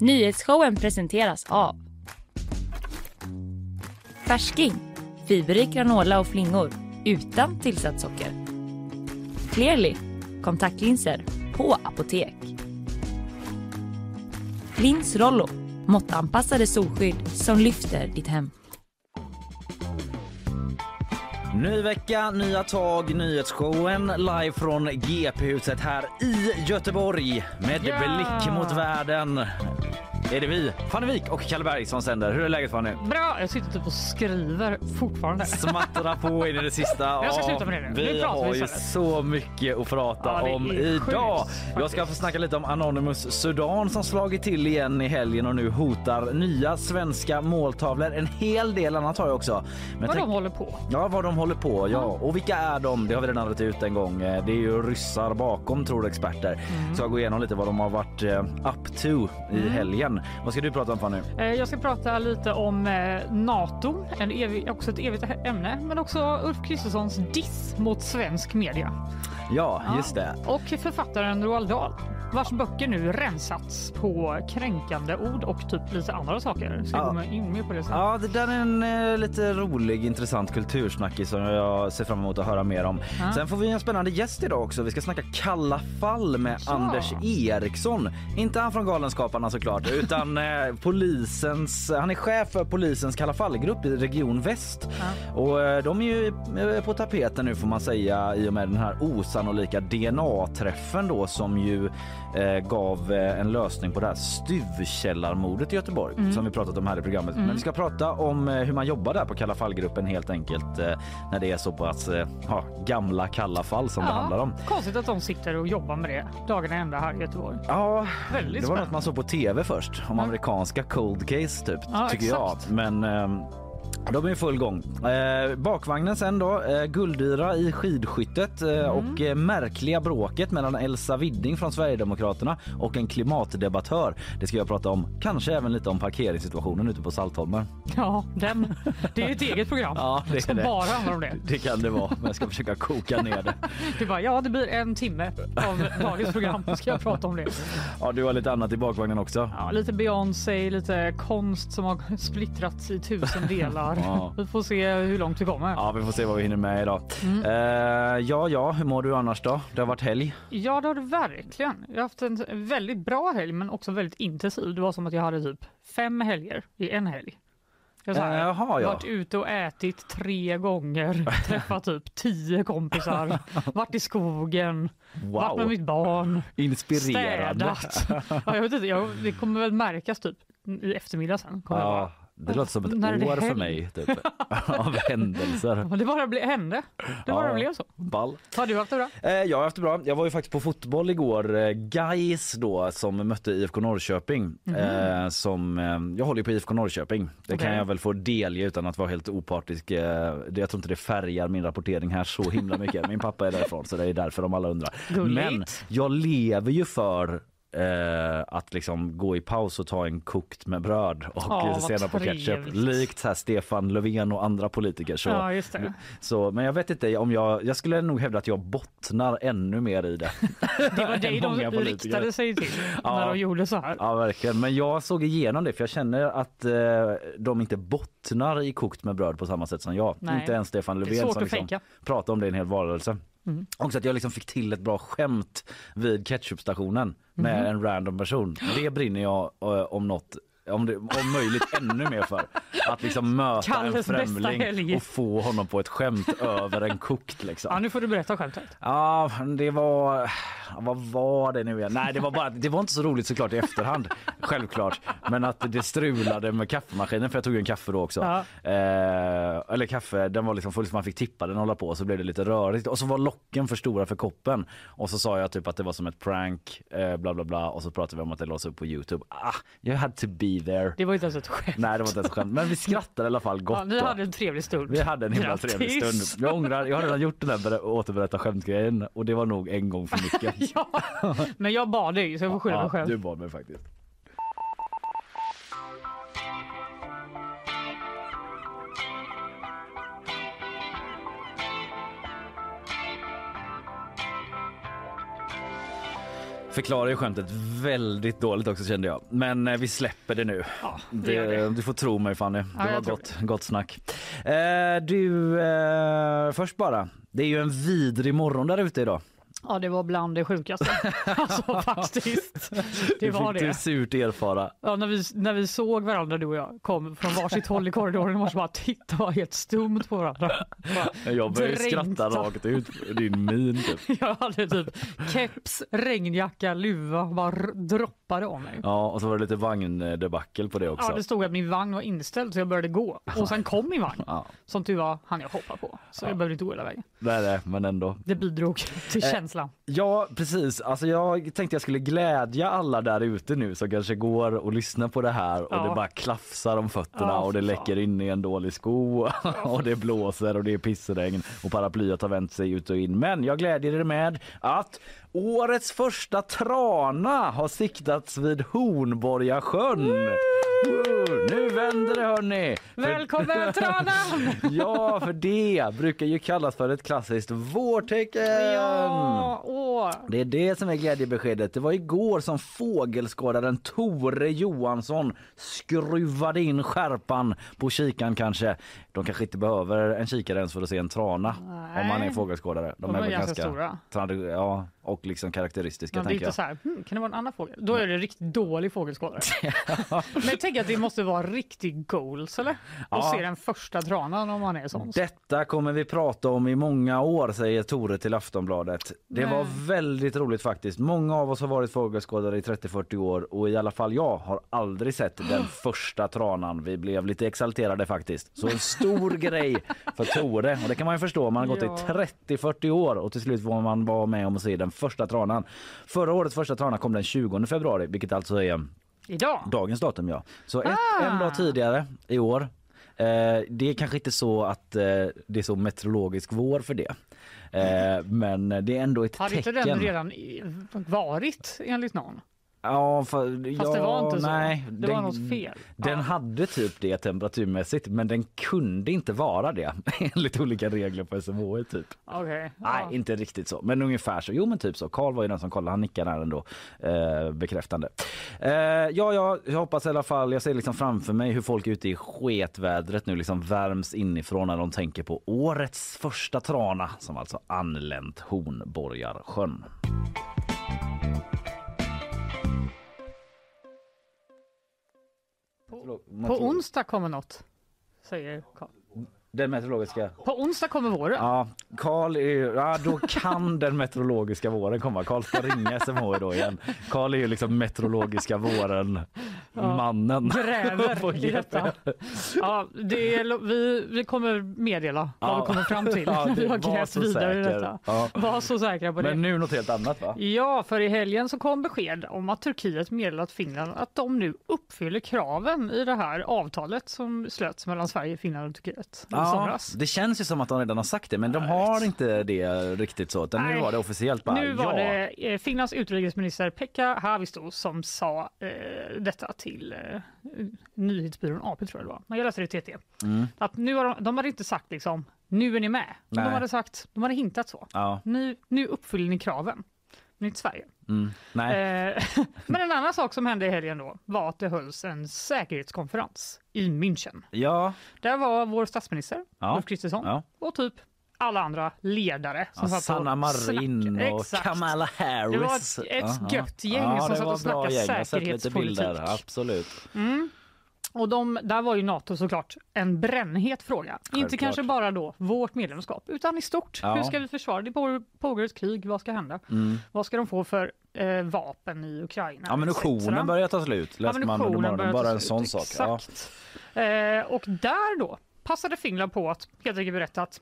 Nyhetsshowen presenteras av Färsking, fiberrik granola och flingor utan tillsatt socker. Clearly, kontaktlinser på apotek. Lins Rollo, måttanpassade solskydd som lyfter ditt hem. Ny vecka, nya tag, nyhetsshowen live från GP-huset här i Göteborg med Ja! blick mot världen. Är det vi, Fanny Wijk och Kalle Berg som sänder. Hur är läget Fanny? Bra, jag sitter typ och skriver fortfarande. Smattra på in i det sista. Jag ska sluta med det nu. Vi vi har ju istället. så mycket att prata Ja, om idag. sjukt, Jag ska få snacka lite om Anonymous Sudan som slagit till igen i helgen och nu hotar nya svenska måltavlor. En hel del annat har jag också. Men Vad tänk- de håller på. Ja, vad de håller på. Ja. Och vilka är de? Det har vi redan rätt ut en gång. Eh, Det är ju ryssar bakom tror experter. Mm. Så jag går igenom lite vad de har varit eh, up to i helgen. Vad ska du prata om Fanny? Eh, jag ska prata lite om eh, Nato, en evig, också ett evigt ämne, men också Ulf Kristerssons diss mot svensk media. Ja, just det. Och författaren Roald Dahl, vars böcker nu rensats på kränkande ord och typ lite andra saker. Ska Ja. gå in mer på det sen? Ja, det där är en eh, lite rolig, intressant kultursnackis som jag ser fram emot att höra mer om. Ja. Sen får vi en spännande gäst idag också. Vi ska snacka kalla fall med Ja. Anders Eriksson. Inte han från Galenskaparna såklart, utan eh, polisens, han är chef för polisens kalla fallgrupp i Region Väst. Och eh, de är ju eh, på tapeten nu får man säga i och med den här osannolika DNA-träffen då som ju eh, gav eh, en lösning på det här stuvkällarmordet i Göteborg Mm. som vi pratat om här i programmet. Men vi ska prata om eh, hur man jobbar där på Kalla fallgruppen helt enkelt eh, när det är så pass eh, ja, gamla kalla fall som det handlar om. Konstigt att de sitter och jobbar med det dagarna ända här i Göteborg. Ja, Väldigt det var spännande. något man såg på tv först om amerikanska cold case typ Ja, tycker exakt. jag. Men ehm, de är i full gång. Eh, bakvagnen sen då, eh, guldyra i skidskyttet eh, Mm. och eh, märkliga bråket mellan Elsa Widding från Sverigedemokraterna och en klimatdebattör. Det ska jag prata om. Kanske även lite om parkeringssituationen ute på Saltholmen. Ja, den. Det är ju ett eget program Ja, det som det. bara handlar om det. Det kan det vara, men jag ska försöka koka ner det. Du bara, ja det blir en timme av dagens program. Ska jag prata om det. Ja, du har lite annat i bakvagnen också. Ja, lite Beyoncé, lite konst som har splittrats i tusen delar. Ja. Vi får se hur långt vi kommer. Ja, vi får se vad vi hinner med idag. Eh, ja, ja, hur mår du annars då? Det har varit helg. Ja, det har det verkligen. Jag har haft en väldigt bra helg, men också väldigt intensiv. Det var som att jag hade typ fem helger i en helg. Jag har Eh, jaha, ja. varit ute och ätit tre gånger, träffat typ tio kompisar, varit i skogen, varit med Wow, mitt barn, inspirerande. städat. Ja, jag vet inte, jag, det kommer väl märkas typ i eftermiddag sen. Kommer. Ja, det låter som ett När år för mig typ, av händelser. Det bara ble, hände. Det bara Ja. blev så. Ball. Har du haft det bra? Eh, jag har haft det bra. Jag var ju faktiskt på fotboll igår. Eh, Gais då som mötte IFK Norrköping. Eh, som, eh, jag håller på IFK Norrköping. Det kan Okej. jag väl få delge utan att vara helt opartisk. Eh, jag tror inte det färgar min rapportering här så himla mycket. Min pappa är därifrån så det är därför de alla undrar. Gulligt. Men jag lever ju för eh, att liksom gå i paus och ta en kokt med bröd och vad senare på ketchup. Likt så här Stefan Löfven och andra politiker. Så, Ja, så, men jag vet inte om jag, jag skulle nog hävda att jag bottnar ännu mer i det. Det var dig de politiker. riktade sig till Ja. när de gjorde så här. Ja verkligen, men jag såg igenom det för jag känner att eh, de inte bottnar i kokt med bröd på samma sätt som jag. Nej. Inte ens Stefan Löfven som liksom pratade om det i en hel valrörelse. Mm. Också att jag liksom fick till ett bra skämt vid ketchupstationen med Mhm. en random person. Det brinner jag eh, om något om, det, om möjligt ännu mer för. Att liksom möta Kalles en främling och få honom på ett skämt över en kokt liksom. Ja, nu får du berätta skämtet. Ja, det var... Vad var det nu igen? Nej, det var bara det var inte så roligt såklart i efterhand. Självklart. Men att det strulade med kaffemaskinen för jag tog en kaffe då också. Ja. Eh, eller kaffe, den var liksom full så man fick tippa den och hålla på och så blev det lite rörigt. Och så var locken för stora för koppen. Och så sa jag typ att det var som ett prank, eh, bla bla bla. Och så pratade vi om att det lades upp på Youtube. Ah, you had to be there. Det var inte ens ett skämt. Nej, det var inte ens ett skämt. Men vi skrattade i alla fall gott Ja, då. hade en trevlig stund. Vi hade en himla Grattis. trevlig stund. Jag ångrar, jag har redan gjort den där ber- återberätta skämtgrejen och det var nog en gång för mycket. Ja, men jag bad dig så jag får skylla mig själv. du bad mig faktiskt. Förklarar ju skämtet väldigt dåligt också kände jag. Men eh, vi släpper det nu. Ja, vi gör Det, det. du får tro mig Fanny. Det Ja, jag var tror gott, gott snack. Eh, du, eh, först bara. Det är ju en vidrig morgon där ute idag. Ja, det var bland det sjukaste. alltså faktiskt. Det var fick du det. surt erfara. Ja, när, vi, när vi såg varandra du och jag kom från varsitt håll i korridoren och bara titta var helt stumt på varandra. Bara, Jag började Dränkta. skratta rakt ut din min typ. Jag hade typ keps, regnjacka, luva, bara droppade om mig. Ja, och så var det lite vagndebacle på det också. Ja, det stod att min vagn var inställd så jag började gå. Och sen kom min vagn. Ja, Som tur var hann jag hoppa på. Så jag behövde inte gå hela vägen. Är det, men ändå. Det bidrog till Eh, känslan. Ja, precis. Alltså jag tänkte jag skulle glädja alla där ute nu som kanske går och lyssnar på det här och Ja. det bara klafsar om fötterna Ja, och det läcker in i en dålig sko och det blåser och det är pissregn och paraplyet har vänt sig ut och in. Men jag glädjer er med att årets första trana har siktats vid Hornborgasjön. Nu vänder det hörni! Välkommen Tranan! Ja, för det brukar ju kallas för ett klassiskt vårtecken. Ja, åh. Det är det som är glädjebeskedet. Det var igår som fågelskådaren Tore Johansson skruvade in skärpan på kikan kanske. De kanske inte behöver en kikare ens för att se en trana om man är Nej. fågelskådare. De, De är väl ganska stora. tradi- Ja, och liksom karaktäristiska Man blir inte jag. så här, hmm, kan det vara en annan fågel? Då är det riktigt dålig fågelskådare. Men jag tänker att det måste vara riktigt goals eller? Ja. Se den första tranan om man är sån. Detta kommer vi prata om i många år, säger Tore till Aftonbladet. Det Nej. var väldigt roligt faktiskt. Många av oss har varit fågelskådare i 30-40 år och i alla fall jag har aldrig sett den första tranan. Vi blev lite exalterade faktiskt. Så en stor grej för Tore och det kan man ju förstå. Man har gått Ja. i 30-40 år och till slut var man var med om att se den första tranan. Förra årets första trana kom den 20 februari, vilket alltså är Idag? Dagens datum ja. Så ett, Ah. en dag tidigare i år. Eh, det är kanske inte så att eh, det är så meteorologisk vår för det. Eh, men det är ändå ett Har inte tecken. den redan varit enligt någon? Ja, för, Fast ja, det var inte så. nej, det den, var något fel. Den Ja. hade typ det temperaturmässigt men den kunde inte vara det enligt olika regler på SMHI typ. Nej, ja. inte riktigt så. Men ungefär så. Jo, men typ så. Karl var ju den som kollade. Han nickade här ändå eh, bekräftande. Eh, ja, ja, jag hoppas i alla fall. Jag ser liksom framför mig hur folk ute i sketvädret nu liksom värms inifrån när de tänker på årets första trana som alltså anlänt Hornborgarsjön. På onsdag kommer något, säger Karl. Den meteorologiska. På onsdag kommer våren. Ja, Karl är ju, ja, då kan den meteorologiska våren komma. Karl ska ringa SMHI då igen. Karl är ju liksom meteorologiska våren mannen. Gräver i detta. Ja, det är, vi, vi kommer meddela vad Ja. vi kommer fram till. Ja, vi har grävt vidare i detta. Ja. Var så säkra på det. Men nu något helt annat va? Ja, för i helgen så kom besked om att Turkiet meddelat Finland att de nu uppfyller kraven i det här avtalet som slöts mellan Sverige, Finland och Turkiet i somras. det känns ju som att de redan har sagt det men de har inte det riktigt så. Utan nu var det officiellt bara Nu var det eh, Finlands utrikesminister Pekka Haavisto som sa eh, detta till eh, nyhetsbyrån AP tror jag det var. Men jag läste det i TT. Mm. Att nu har de, de hade inte sagt liksom nu är ni med. Men de hade sagt, de hade hintat så. Ja, Nu, nu uppfyller ni kraven. Inte Sverige. mm. Eh, men en annan sak som hände i helgen då var att det hölls en säkerhetskonferens i München. Ja, Där var vår statsminister Ja. Ulf Kristersson ja. och typ alla andra ledare som ja Sanna Marin och Exakt. Kamala Harris. Det var ett- ett gött gäng ja, som satt och snackade säkerhetspolitik. Absolut. Mm. Och de, där var ju Nato såklart en brännhet fråga. Inte Självklart. kanske bara då vårt medlemskap utan i stort. Ja. Hur ska vi försvara? Det pågår, ett krig, vad ska hända? Mm. Vad ska de få för eh, vapen i Ukraina? Ammunitionen börjar ta slut läste man under morgonen. Bara en sån sak. Ja. Eh, och där då passade Finland på att helt enkelt berätta att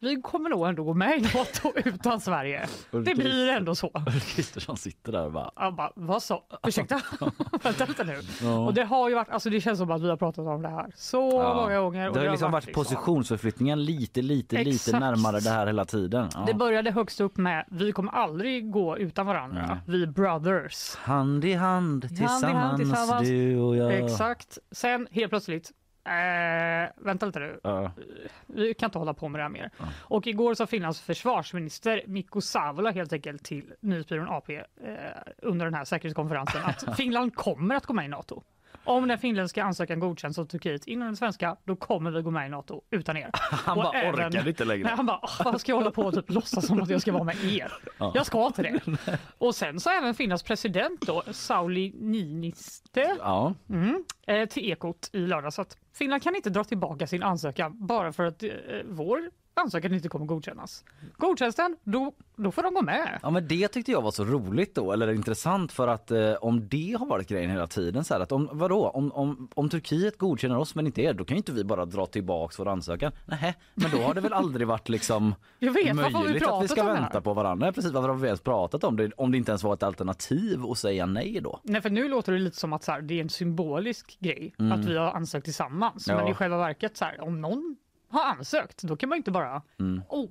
vi kommer nog ändå gå med i Nato utan Sverige. Det blir ändå så. Ulf Kristersson sitter där och bara Jag bara, vad så? Ursäkta? Vänta lite nu. Ja. Och det har ju varit, alltså det känns som att vi har pratat om det här så Ja. många gånger. och Det har liksom varit liksom- positionsförflyttningen lite, lite, lite Exakt. närmare det här hela tiden. Ja. Det började högst upp med vi kommer aldrig gå utan varandra. Vi brothers. Hand i hand tillsammans, tillsammans. du och jag. Exakt. Sen helt plötsligt Eh, vänta lite nu. Ja. Vi kan inte hålla på med det här mer. Och igår sa Finlands försvarsminister Mikko Savola helt enkelt till nyhetsbyrån AP eh, under den här säkerhetskonferensen att Finland kommer att gå med i Nato. Om den finländska ansökan godkänns av Turkiet innan den svenska, då kommer vi gå med i Nato utan er. Han Och bara även- orkade inte längre. Nej, han bara, "Åh, vad ska jag hålla på och typ låtsas som att jag ska vara med er? Jag ska inte det. Och sen så även Finlands president då, Sauli Niinistö, Ja. mm, eh, till Ekot i lördags att Finland kan inte dra tillbaka sin ansökan bara för att eh, vår ansökan inte kommer godkännas. Godkänns den, då, då får de gå med. Ja men det tyckte jag var så roligt då, eller intressant för att eh, om det har varit grejen hela tiden så här att om, vadå, om, om, om Turkiet godkänner oss men inte er, då kan ju inte vi bara dra tillbaks vår ansökan. Nej, men då har det väl aldrig varit liksom Jag vet, har vi möjligt att vi ska vänta på varandra. Precis, varför har vi ens pratat om det om det inte ens var ett alternativ att säga nej då? Nej, för nu låter det lite som att så här, det är en symbolisk grej att vi har ansökt tillsammans. Men Mm. Ja. i själva verket, så här, om någon har ansökt, då kan man inte bara oh,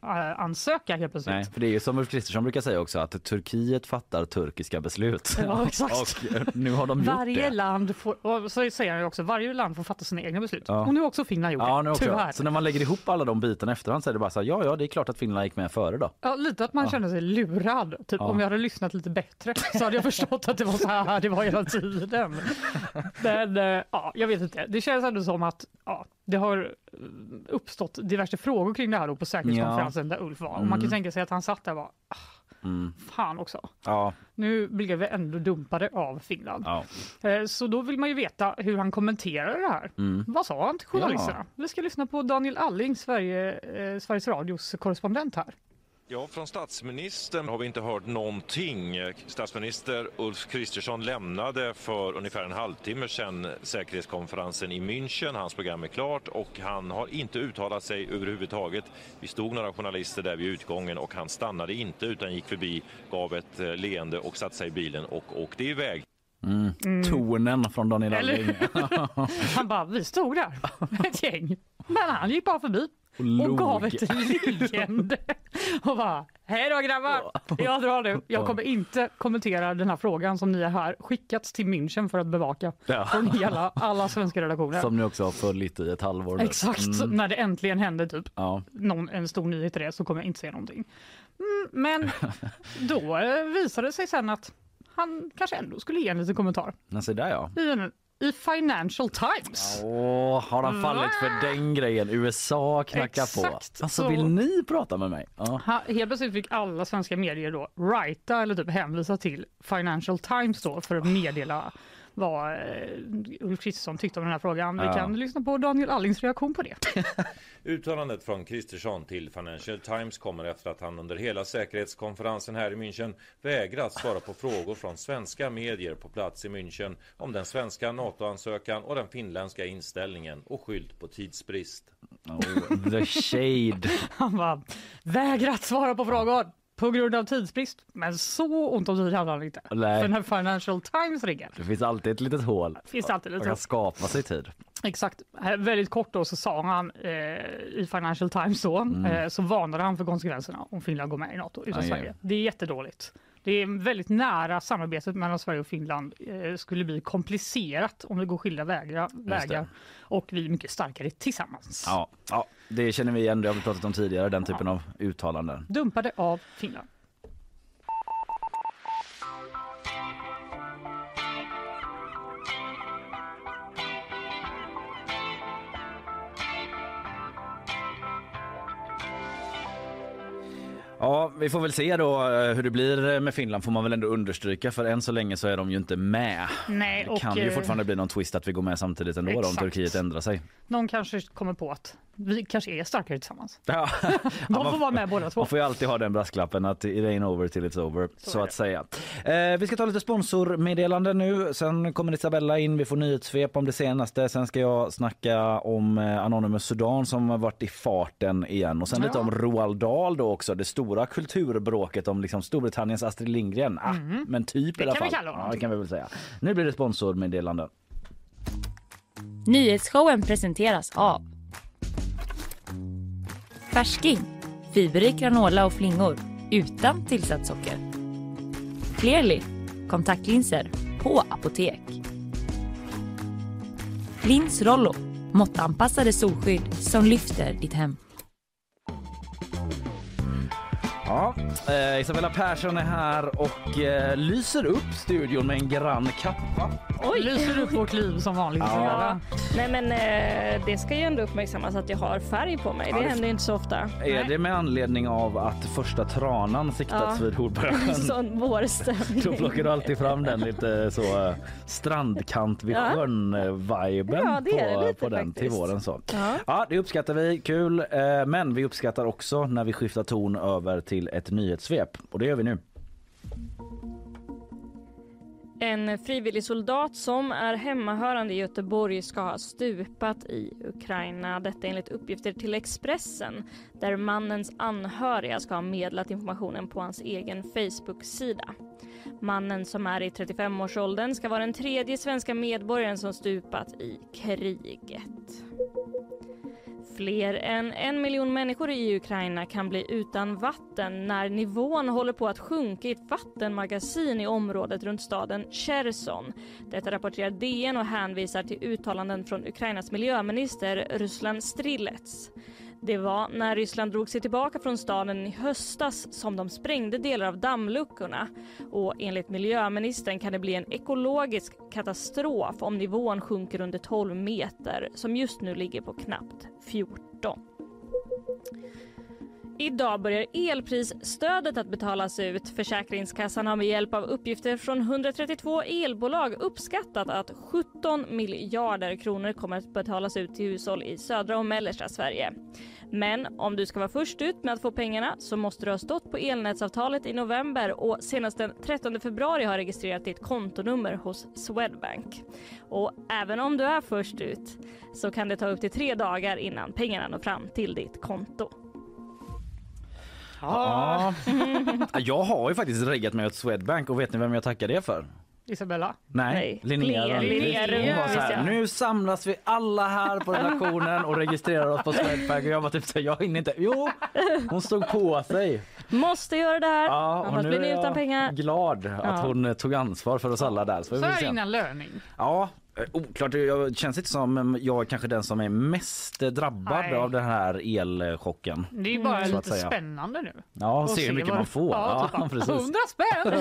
avansöka helt plötsligt. Nej, för det är ju som Ulf Kristersson brukar säga också att Turkiet fattar turkiska beslut. Ja, exakt. och nu har de gjort Varje det. land får, så säger han också, varje land får fatta sina egna beslut. Ja. Och nu har också Finland gjort Ja, det, tyvärr. Så när man lägger ihop alla de bitarna efterhand så är det bara så här, ja ja det är klart att Finland gick med före då. Ja, lite att man känner sig lurad. Typ Ja. om jag hade lyssnat lite bättre så hade jag förstått att det var så här det var hela tiden. Men eh, ja, jag vet inte. Det känns ändå som att ja, det har uppstått diverse frågor kring det här då på säkerhetskonferensen där Ulf var. Och man kan tänka sig att han satt där och bara, ah, Mm. fan också. Ja, Nu blev vi ändå dumpade av Finland. ja. Eh, Så då vill man ju veta hur han kommenterar det här. Mm. Vad sa han till journalisterna? Vi ska lyssna på Daniel Alling, Sverige, eh, Sveriges Radios korrespondent här. Ja, från statsministern har vi inte hört någonting. Statsminister Ulf Kristersson lämnade för ungefär en halvtimme sedan säkerhetskonferensen i München. Hans program är klart och han har inte uttalat sig överhuvudtaget. Vi stod några journalister där vid utgången och han stannade inte utan gick förbi, gav ett eh, leende och satte sig i bilen och åkte iväg. Tonen från Daniel Eller Alling. Han bara, vi stod där, ett gäng. Men han gick bara förbi och log. gav ett leende och bara, hej då grabbar, jag drar nu. Jag kommer inte kommentera den här frågan som ni har skickats till München för att bevaka Ja. från hela, alla svenska redaktioner. Som ni också har följt i ett halvår nu. Exakt, Mm. när det äntligen hände typ Ja. någon, en stor nyhet i det så kommer jag inte säga någonting. Mm, men då eh, visade det sig sen att han kanske ändå skulle ge en liten kommentar Men se där ja. i, en, i Financial Times. Åh, har han fallit för den grejen? USA knackar på. Exakt, Alltså så- vill ni prata med mig? Ja. Ha, helt plötsligt fick alla svenska medier då writa eller typ hänvisa till Financial Times då för att meddela vad eh, Ulf Kristersson tyckte om den här frågan. Vi Ja. kan lyssna på Daniel Allings reaktion på det. Uttalandet från Kristersson till Financial Times kommer efter att han under hela säkerhetskonferensen här i München vägrat svara på frågor från svenska medier på plats i München om den svenska NATO-ansökan och den finländska inställningen och skyllt på tidsbrist. Oh, the shade. Han bara vägrat svara på frågor på grund av tidsbrist. Men så ont om tid hade han inte. Nej. För när Financial Times ringer Det finns alltid ett litet hål. finns det alltid Man lite kan skapa sig tid. Exakt. Väldigt kort då så sa han eh, i Financial Times då, eh, så varnade han för konsekvenserna om Finland går med i NATO utan aj. Sverige. Det är jättedåligt. Det är väldigt nära samarbetet mellan Sverige och Finland eh, skulle bli komplicerat om vi går skilda vägar, vägar och vi är mycket starkare tillsammans. Ja, ja, det känner vi igen. Det har vi pratat om tidigare, den typen av uttalanden. Dumpade av Finland. Ja, vi får väl se då eh, hur det blir med Finland får man väl ändå understryka för än så länge så är de ju inte med. Nej, Det och, kan ju eh, fortfarande bli någon twist att vi går med samtidigt ändå då, om Exakt. Turkiet ändrar sig. Någon kanske kommer på att vi kanske är starkare tillsammans. Ja. De får vara med båda två. Man får ju alltid ha den brasklappen att it ain't over till it's over så, är att säga. Eh, vi ska ta lite sponsormeddelande nu. Sen kommer Isabella in. Vi får nyhetssvep om det senaste. Sen ska jag snacka om eh, Anonymous Sudan som har varit i farten igen och sen lite Ja. om Roald Dahl då också. Det stora kulturbråket om liksom Storbritanniens Astrid Lindgren. Ah, men typ i alla kan fall. vi kalla honom ja, det kan vi väl säga. Nu blir det sponsormeddelanden. Nyhetsshowen presenteras av Färsking, fiberrik granola och flingor utan tillsatt socker. Clearly, kontaktlinser på apotek. Lins Rollo, måttanpassade solskydd som lyfter ditt hem. Ja, eh, Isabella Persson är här och eh, lyser upp studion med en grann kappa. Oj. Lyser upp vårt liv som vanligt. Ja. Nej men eh, det ska ju ändå uppmärksammas att jag har färg på mig. Ja, det det- händer inte så ofta. Är det med anledning av att första tranan siktats Ja. vid Hornborgasjön? Sån vårstämning. Då plockar du alltid fram den lite så eh, strandkant vid Ja. sjön-viben Ja, på, lite på den till faktiskt. våren. Så. Ja. Ja, det uppskattar vi. Kul. Eh, Men vi uppskattar också när vi skiftar ton över till till ett nyhetssvep. Och det gör vi nu. En frivillig soldat som är hemmahörande i Göteborg ska ha stupat i Ukraina. Detta enligt uppgifter till Expressen där mannens anhöriga ska ha medlat informationen på hans egen Facebook-sida. Mannen som är i 35-årsåldern ska vara den tredje svenska medborgaren som stupat i kriget. Fler än en miljon människor i Ukraina kan bli utan vatten när nivån håller på att sjunka i ett vattenmagasin i området runt staden Cherson. Detta rapporterar DN och hänvisar till uttalanden från Ukrainas miljöminister Ruslan Strilets. Det var när Ryssland drog sig tillbaka från staden i höstas som de sprängde delar av dammluckorna. Och enligt miljöministern kan det bli en ekologisk katastrof om nivån sjunker under 12 meter som just nu ligger på knappt 14. Idag börjar elprisstödet att betalas ut. Försäkringskassan har med hjälp av uppgifter från 132 elbolag uppskattat att 17 miljarder kronor kommer att betalas ut till hushåll i södra och mellersta Sverige. Men om du ska vara först ut med att få pengarna så måste du ha stått på elnätsavtalet i november och senast den 13 februari ha registrerat ditt kontonummer hos Swedbank. Och även om du är först ut så kan det ta upp till tre dagar innan pengarna når fram till ditt konto. Ja. Jag har ju faktiskt reggat mig åt Swedbank och vet ni vem jag tackar det för? Isabella. Nej, Nej, Linnea Linnea-. Linnea Hon var så här, nu samlas vi alla här på redaktionen och registrerar oss på Swedbank och jag var typ så här, jag hinner inte. Jo, hon stod på sig. Måste göra det här, Ja, och annars nu är utan jag pengar. glad att Ja. hon tog ansvar för oss alla där. Så, Så får är se. det innan löning. Ja, eh, oklart. Jag känns inte som jag är kanske den som är mest drabbad Nej. av den här elchocken. Det är bara Mm. Lite spännande nu. Ja, se hur mycket man får. Ja, Ja, typ precis. 100 spänn!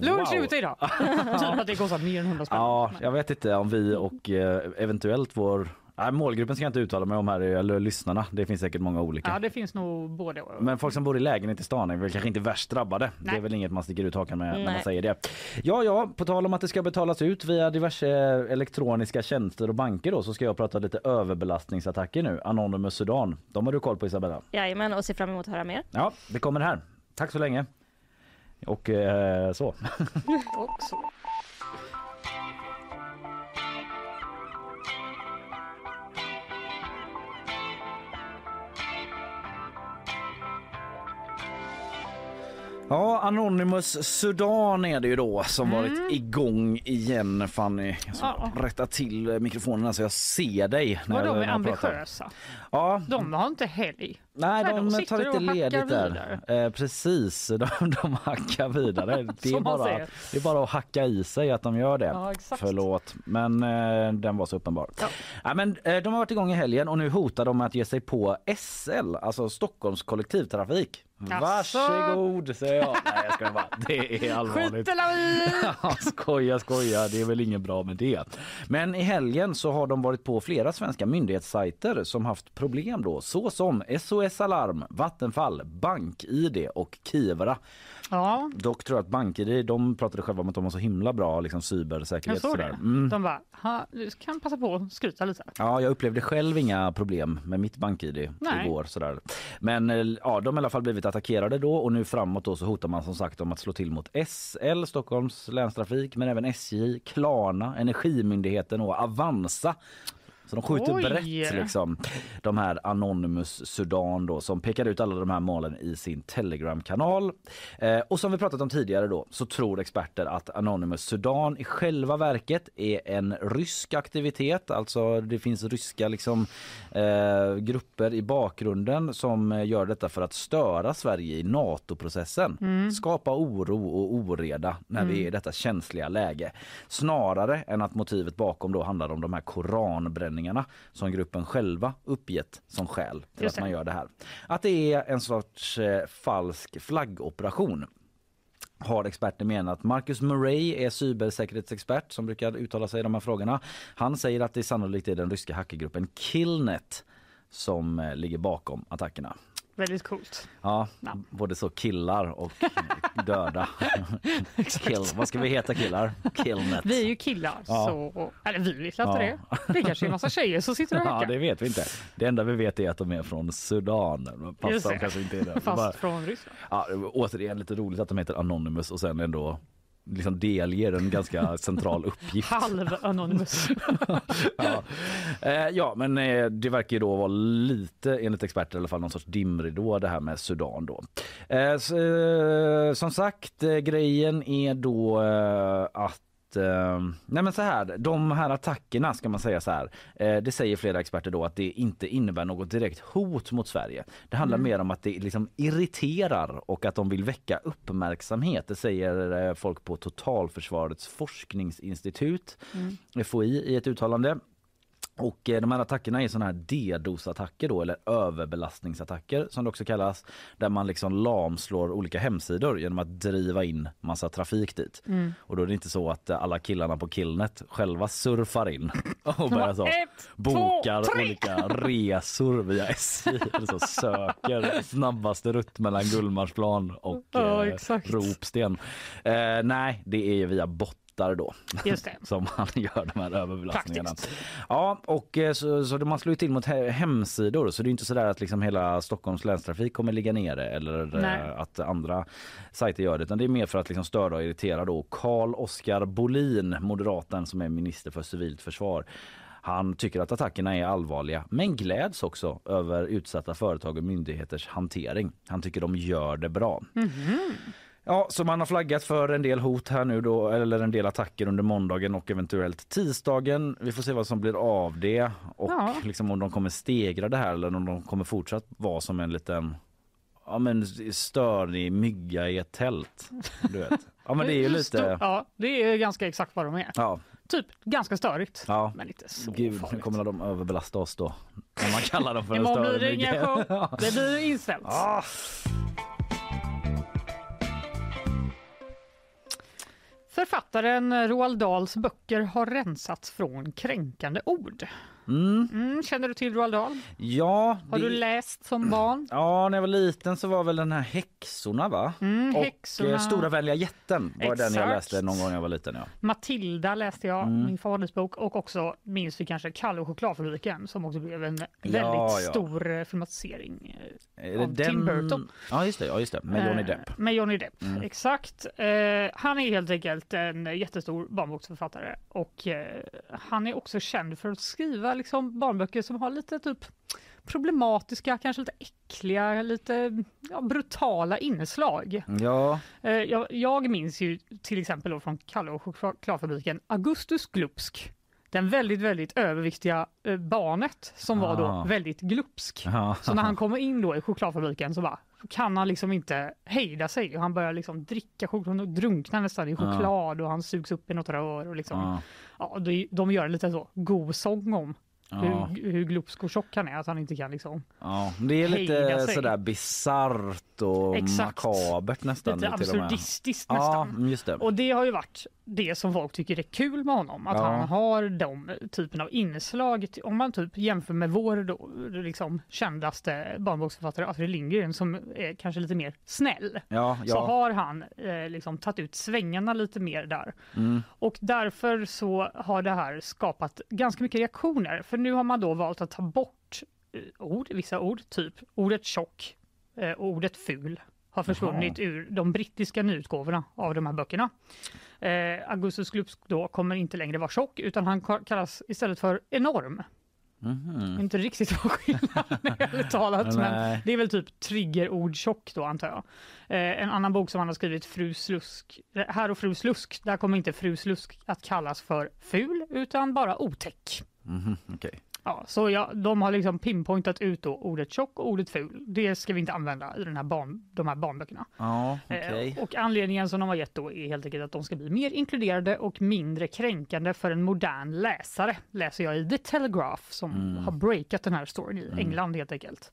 Lunch Wow. ute idag. typ att det kostar mer än 100 spänn. Ja, jag vet inte om vi och eh, eventuellt vår Nej, målgruppen ska jag inte uttala mig om här, eller lyssnarna. Det finns säkert många olika. Ja, det finns nog både och. Men folk som bor i lägenhet i stan är väl kanske inte värst drabbade. Det är Nej. väl inget man sticker ut hakan med när man Nej. säger det. Ja, ja, på tal om att det ska betalas ut via diverse elektroniska tjänster och banker då så ska jag prata lite överbelastningsattacker nu. Anonymous Sudan. De har du koll på Isabella? Jajamän, och ser fram emot att höra mer. Ja, det kommer här. Tack så länge. Och eh, så. Och så. Ja, Anonymous Sudan är det ju då som varit igång igen Fanny. Ska Ja. rätta till mikrofonen så jag ser dig. när jag- de är ambitiösa? Ja, De har inte helg. Nej, Nej, de, tar lite ledigt där. Eh, precis, de, de hackar vidare. Det är, bara, säger. det är bara att hacka i sig att de gör det. Ja, exakt. Förlåt, men eh, den var så uppenbar. Ja. Ja, men, eh, de har varit igång i helgen och nu hotar de att ge sig på SL, alltså Stockholms kollektivtrafik. Jaså? Varsågod säger jag. Nej jag ska bara. Det är allvarligt. Skoja, skoja. Det är väl ingen bra med det. Men i helgen så har de varit på flera svenska myndighetssajter som haft problem då, såsom SOS Alarm, Vattenfall, BankID och Kivra. Ja, Dock tror jag att BankID, de pratade själva om att de har så himla bra liksom, jag cybersäkerhet. såg sådär. det. Mm. De bara, "Ha, du kan passa på att skryta lite. Ja, jag upplevde själv inga problem med mitt BankID Nej. igår. Sådär. Men eh, ja, de har i alla fall blivit attackerade då och nu framåt då så hotar man som sagt om att slå till mot SL, Stockholms länstrafik, men även SJ, Klarna, Energimyndigheten och Avanza. Så de skjuter Oj. brett liksom. De här Anonymous Sudan då som pekar ut alla de här målen i sin Telegram-kanal. Eh, och som vi pratat om tidigare då så tror experter att Anonymous Sudan i själva verket är en rysk aktivitet. Alltså det finns ryska liksom eh, grupper i bakgrunden som gör detta för att störa Sverige i NATO-processen. Skapa oro och oreda när vi är i detta känsliga läge. Snarare än att motivet bakom då handlar om de här koranbränningarna som gruppen själva uppgett som skäl till att man gör det här. Att det är en sorts eh, falsk flaggoperation har experter menat. Marcus Murray är cybersäkerhetsexpert som brukar uttala sig i de här frågorna. Han säger att det sannolikt är den ryska hackergruppen Killnet som eh, ligger bakom attackerna. Väldigt coolt. Ja, Ja. både så killar och döda. Kill. Vad ska vi heta killar? Killnet. Vi är ju killar, Ja. så... Eller vi vet inte Ja. det. Det kanske är en massa tjejer som sitter och Ja, hackar. det vet vi inte. Det enda vi vet är att de är från Sudan. Fast de kanske inte är det. Vi Fast bara- från Ryssland. Ja, återigen lite roligt att de heter Anonymous och sen ändå liksom delger en ganska central uppgift. Halv anonymous. ja. Eh, ja, men eh, det verkar ju då vara lite, enligt experter i alla fall, någon sorts dimridå det här med Sudan då. Eh, så, eh, som sagt, eh, grejen är då eh, att eh, nej men så här, de här attackerna ska man säga så här. Eh, det säger flera experter då att det inte innebär något direkt hot mot Sverige. Det handlar mer om att det liksom irriterar och att de vill väcka uppmärksamhet. Det säger eh, folk på Totalförsvarets forskningsinstitut, FOI, i ett uttalande. Och eh, de här attackerna är såna här DDoS-attacker då, eller överbelastningsattacker som det också kallas. Där man liksom lamslår olika hemsidor genom att driva in massa trafik dit. Och då är det inte så att eh, alla killarna på Killnet själva surfar in och börjar så Ett, bokar två, olika resor via SJ. Eller så söker snabbaste rutt mellan Gullmarsplan och Ja, eh. Ropsten. Eh, nej, det är ju via bottar då Just det. som han gör de här överbelastningarna. Praktiskt. Ja, och eh, så, så man slår ju till mot he- hemsidor så det är inte så där att liksom hela Stockholms länstrafik kommer ligga nere eller Nej. eh, att andra sajter gör det utan det är mer för att liksom störa och irritera då Carl Oskar Bolin, moderaten som är minister för civilt försvar. Han tycker att attackerna är allvarliga men gläds också över utsatta företag och myndigheters hantering. Han tycker de gör det bra. Ja, så man har flaggat för en del hot här nu då, eller en del attacker under måndagen och eventuellt tisdagen. Vi får se vad som blir av det och Ja. liksom om de kommer stegra det här eller om de kommer fortsatt vara som en liten ja, men störig mygga i ett tält. Du vet. Ja, men det är ju lite... Ja, det är ganska exakt vad de är. Ja, Typ ganska störigt. ja. Men inte så Gud, nu farligt. kommer de överbelasta oss då. Om man kallar dem för en Imorgon blir större det ingen mygga. show. Det blir inställt. Ah. Författaren Roald Dahls böcker har rensats från kränkande ord. Mm. Mm, känner du till Roald Dahl? Ja, Har det- du läst som barn? Ja, när jag var liten så var väl den här Häxorna va? Mm, och Häxorna. eh, Stora vänliga jätten var den jag Exakt. läste någon gång när jag var liten. Ja. Matilda läste jag, Mm. min favoritbok. Och också minns vi kanske Kalle och chokladfabriken som också blev en väldigt ja. stor eh, filmatisering. eh, Av Tim Burton. Ja, just det. Ja, just det. Med Johnny Depp. Mm. Med Johnny Depp, exakt. Eh, han är helt enkelt en jättestor barnboksförfattare och han är också känd för att skriva liksom, barnböcker som har lite typ problematiska, kanske lite äckliga, lite ja, brutala inslag. Ja, Eh, jag, jag minns ju till exempel då från Kalle och chokladfabriken Augustus Glupsk. Den väldigt, väldigt överviktiga eh, barnet som var Ah. då väldigt glupsk. ja. Så när han kommer in då i chokladfabriken så bara kan han liksom inte hejda sig han börjar liksom dricka choklad och drunknar nästan i choklad och han sugs upp i något rör och liksom Ja. ja, de, de gör lite så god sång om Ja. hur, hur glupsk och tjock han är att han inte kan liksom Ja, det är lite sådär bisarrt och Exakt. makabert nästan. lite absurdistiskt Ja, nästan. mm, just det. Och det har ju varit det som folk tycker är kul med honom, att Ja. han har de typen av inslag. Om man typ jämför med vår då, liksom kändaste barnboksförfattare Astrid Lindgren som är kanske lite mer snäll. Ja, så ja. har han eh, liksom tagit ut svängarna lite mer där. Mm. Och därför så har det här skapat ganska mycket reaktioner. För nu har man då valt att ta bort eh, ord, vissa ord, typ ordet tjock eh, och ordet ful har försvunnit ur de brittiska nyutgåvorna av de här böckerna. Eh, Augustus Glupsk då kommer inte längre vara tjock utan han ka- kallas istället för enorm. Mm. Inte riktigt vad skillnaden är talat. Men det är väl typ triggerord tjock då antar jag. Eh, en annan bok som han har skrivit, Fru Slusk, här och Fru Slusk, där kommer inte Fru Slusk att kallas för ful utan bara otäck. Mm, okay. Ja, så ja, de har liksom pinpointat ut då ordet tjock och ordet ful. Det ska vi inte använda i den här barn, de här barnböckerna. Ja, okay. eh, och anledningen som de har gett då är helt enkelt att de ska bli mer inkluderade och mindre kränkande för en modern läsare, läser jag i The Telegraph som mm. har breakat den här storyn i mm. England helt enkelt.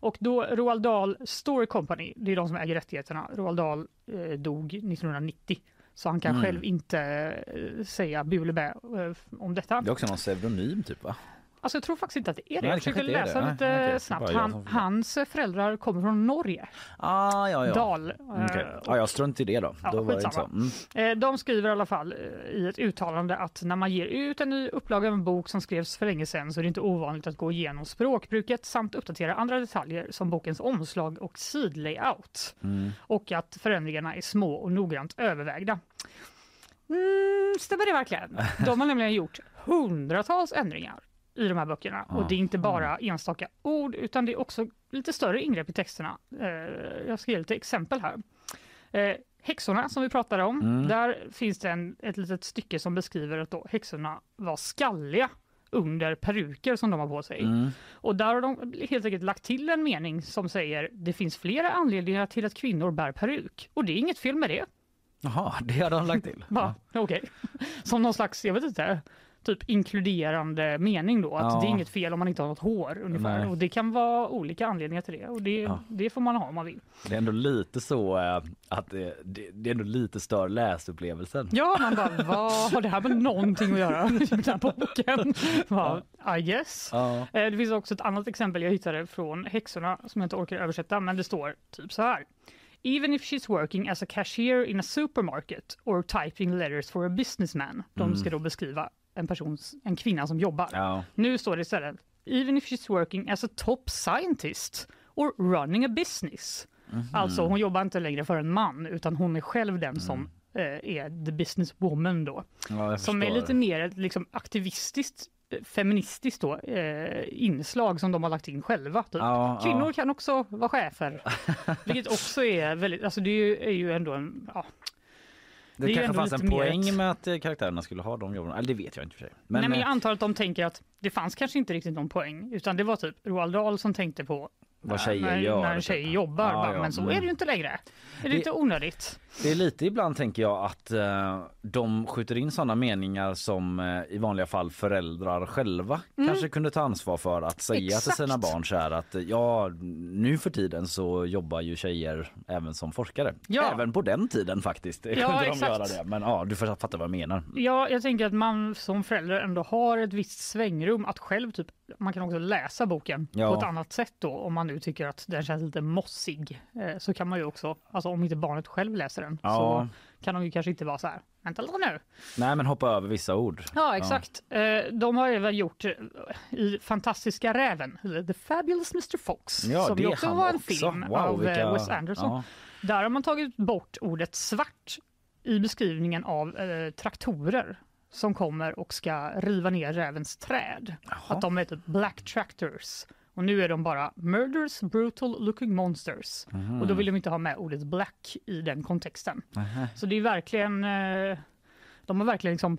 Och då Roald Dahl Story Company, det är de som äger rättigheterna. Roald Dahl eh, dog 1990 så han kan mm. själv inte eh, säga bulebä eh, om detta. Det är också någon pseudonym typ va? Alltså jag tror faktiskt inte att det är det. Nej, jag försökte läsa det. lite okay. snabbt. Han, hans föräldrar kommer från Norge. Ah, ja, ja. Dal. Okay. Eh, ah, jag strunt i det då. Ja, då var det så. Mm. Eh, de skriver i alla fall eh, i ett uttalande att när man ger ut en ny upplaga av en bok som skrevs för länge sedan så är det inte ovanligt att gå igenom språkbruket samt uppdatera andra detaljer som bokens omslag och sidlayout. Mm. Och att förändringarna är små och noggrant övervägda. Mm, stämmer det verkligen? De har nämligen gjort hundratals ändringar i de här böckerna. Ja. Och det är inte bara enstaka ord utan det är också lite större ingrepp i texterna. Eh, jag ska ge lite exempel här. Eh, häxorna som vi pratade om, mm. där finns det en, ett litet stycke som beskriver att då häxorna var skalliga under peruker som de har på sig. Mm. Och där har de helt enkelt lagt till en mening som säger det finns flera anledningar till att kvinnor bär peruk och det är inget fel med det. Jaha, det har de lagt till? Ja, Okej, okay. som någon slags, jag vet inte, typ inkluderande mening då. Att ja. det är inget fel om man inte har något hår ungefär. Nej. Och det kan vara olika anledningar till det och det, ja. det får man ha om man vill. Det är ändå lite så äh, att det, det, det, är ändå lite stör läsupplevelsen. Ja, man bara vad har det här med någonting att göra med den här boken? Bara, I guess. Ja. Eh, det finns också ett annat exempel jag hittade från häxorna som jag inte orkar översätta men det står typ så här. Even if she's working as a cashier in a supermarket or typing letters for a businessman. De mm. ska då beskriva en, persons, en kvinna som jobbar. Ja. Nu står det istället Even if she's working as a top scientist or running a business. Mm -hmm. Alltså hon jobbar inte längre för en man utan hon är själv den mm. som eh, är the businesswoman då. Ja, som är lite mer liksom, aktivistiskt eh, feministiskt då, eh, inslag som de har lagt in själva. Typ. Ja, Kvinnor ja. kan också vara chefer, vilket också är väldigt, alltså det är ju, är ju ändå en, ja, det, det kanske fanns en poäng med att eh, karaktärerna skulle ha de jobben. Eller det vet jag inte för sig. Men, Nej, men jag eh, antar att de tänker att det fanns kanske inte riktigt någon poäng utan det var typ Roald Dahl som tänkte på vad tjejer när, gör. När en tjej typ. jobbar. Ja, ja, men så mm. är det ju inte längre. Är det, det inte onödigt? Det är lite ibland tänker jag att uh, de skjuter in sådana meningar som uh, i vanliga fall föräldrar själva mm. kanske kunde ta ansvar för att säga Exakt. till sina barn så här att ja nu för tiden så jobbar ju tjejer även som forskare. Ja. Även på den tiden faktiskt ja, de exakt. det. Men ja, du fattar vad jag menar. Ja, jag tänker att man som förälder ändå har ett visst svängrum att själv typ man kan också läsa boken ja. på ett annat sätt då om man nu tycker att den känns lite mossig. Eh, så kan man ju också, alltså om inte barnet själv läser den ja. så kan de ju kanske inte vara så här, vänta lite nu. Nej men hoppa över vissa ord. Ja exakt. Ja. Eh, de har även gjort eh, i Fantastiska räven, The Fabulous Mr Fox, ja, som det också var en också. film wow, av vilka... Wes Anderson. Där har man tagit bort ordet svart i beskrivningen av eh, traktorer som kommer och ska riva ner rävens träd. Jaha. Att de är typ black tractors. Och nu är de bara murderous, brutal looking monsters. Mm. Och då vill de inte ha med ordet black i den kontexten. Mm. Så det är verkligen, eh, de har verkligen liksom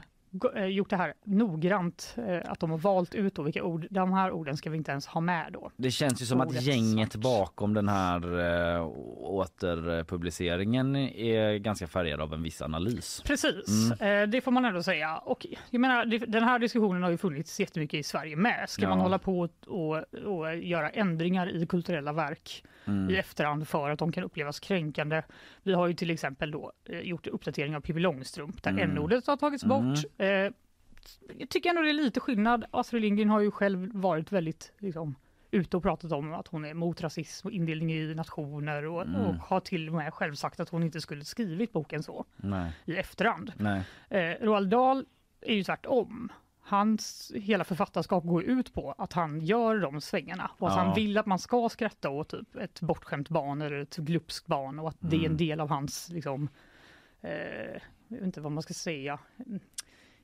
gjort det här noggrant, eh, att de har valt ut då vilka ord, de här orden ska vi inte ens ha med då. Det känns ju som att gänget svart. bakom den här äh, återpubliceringen är ganska färgad av en viss analys. Precis, mm. äh, det får man ändå säga. Och jag menar, det, den här diskussionen har ju funnits jättemycket i Sverige med. Ska ja. man hålla på och, och, göra ändringar i kulturella verk mm. i efterhand för att de kan upplevas kränkande? Vi har ju till exempel då gjort uppdatering av Pippi Långstrump där mm. n-ordet har tagits bort mm. Eh, jag tycker ändå det är lite skillnad. Astrid Lindgren har ju själv varit väldigt liksom, ute och pratat om att hon är mot rasism och indelning i nationer och, mm. och har till och med själv sagt att hon inte skulle skrivit boken så Nej. i efterhand. Nej. Eh, Roald Dahl är ju tvärtom. Hans hela författarskap går ut på att han gör de svängarna och att ja. han vill att man ska skratta åt typ ett bortskämt barn eller ett glupskt barn och att mm. det är en mm. del av hans liksom, eh, jag vet inte vad man ska säga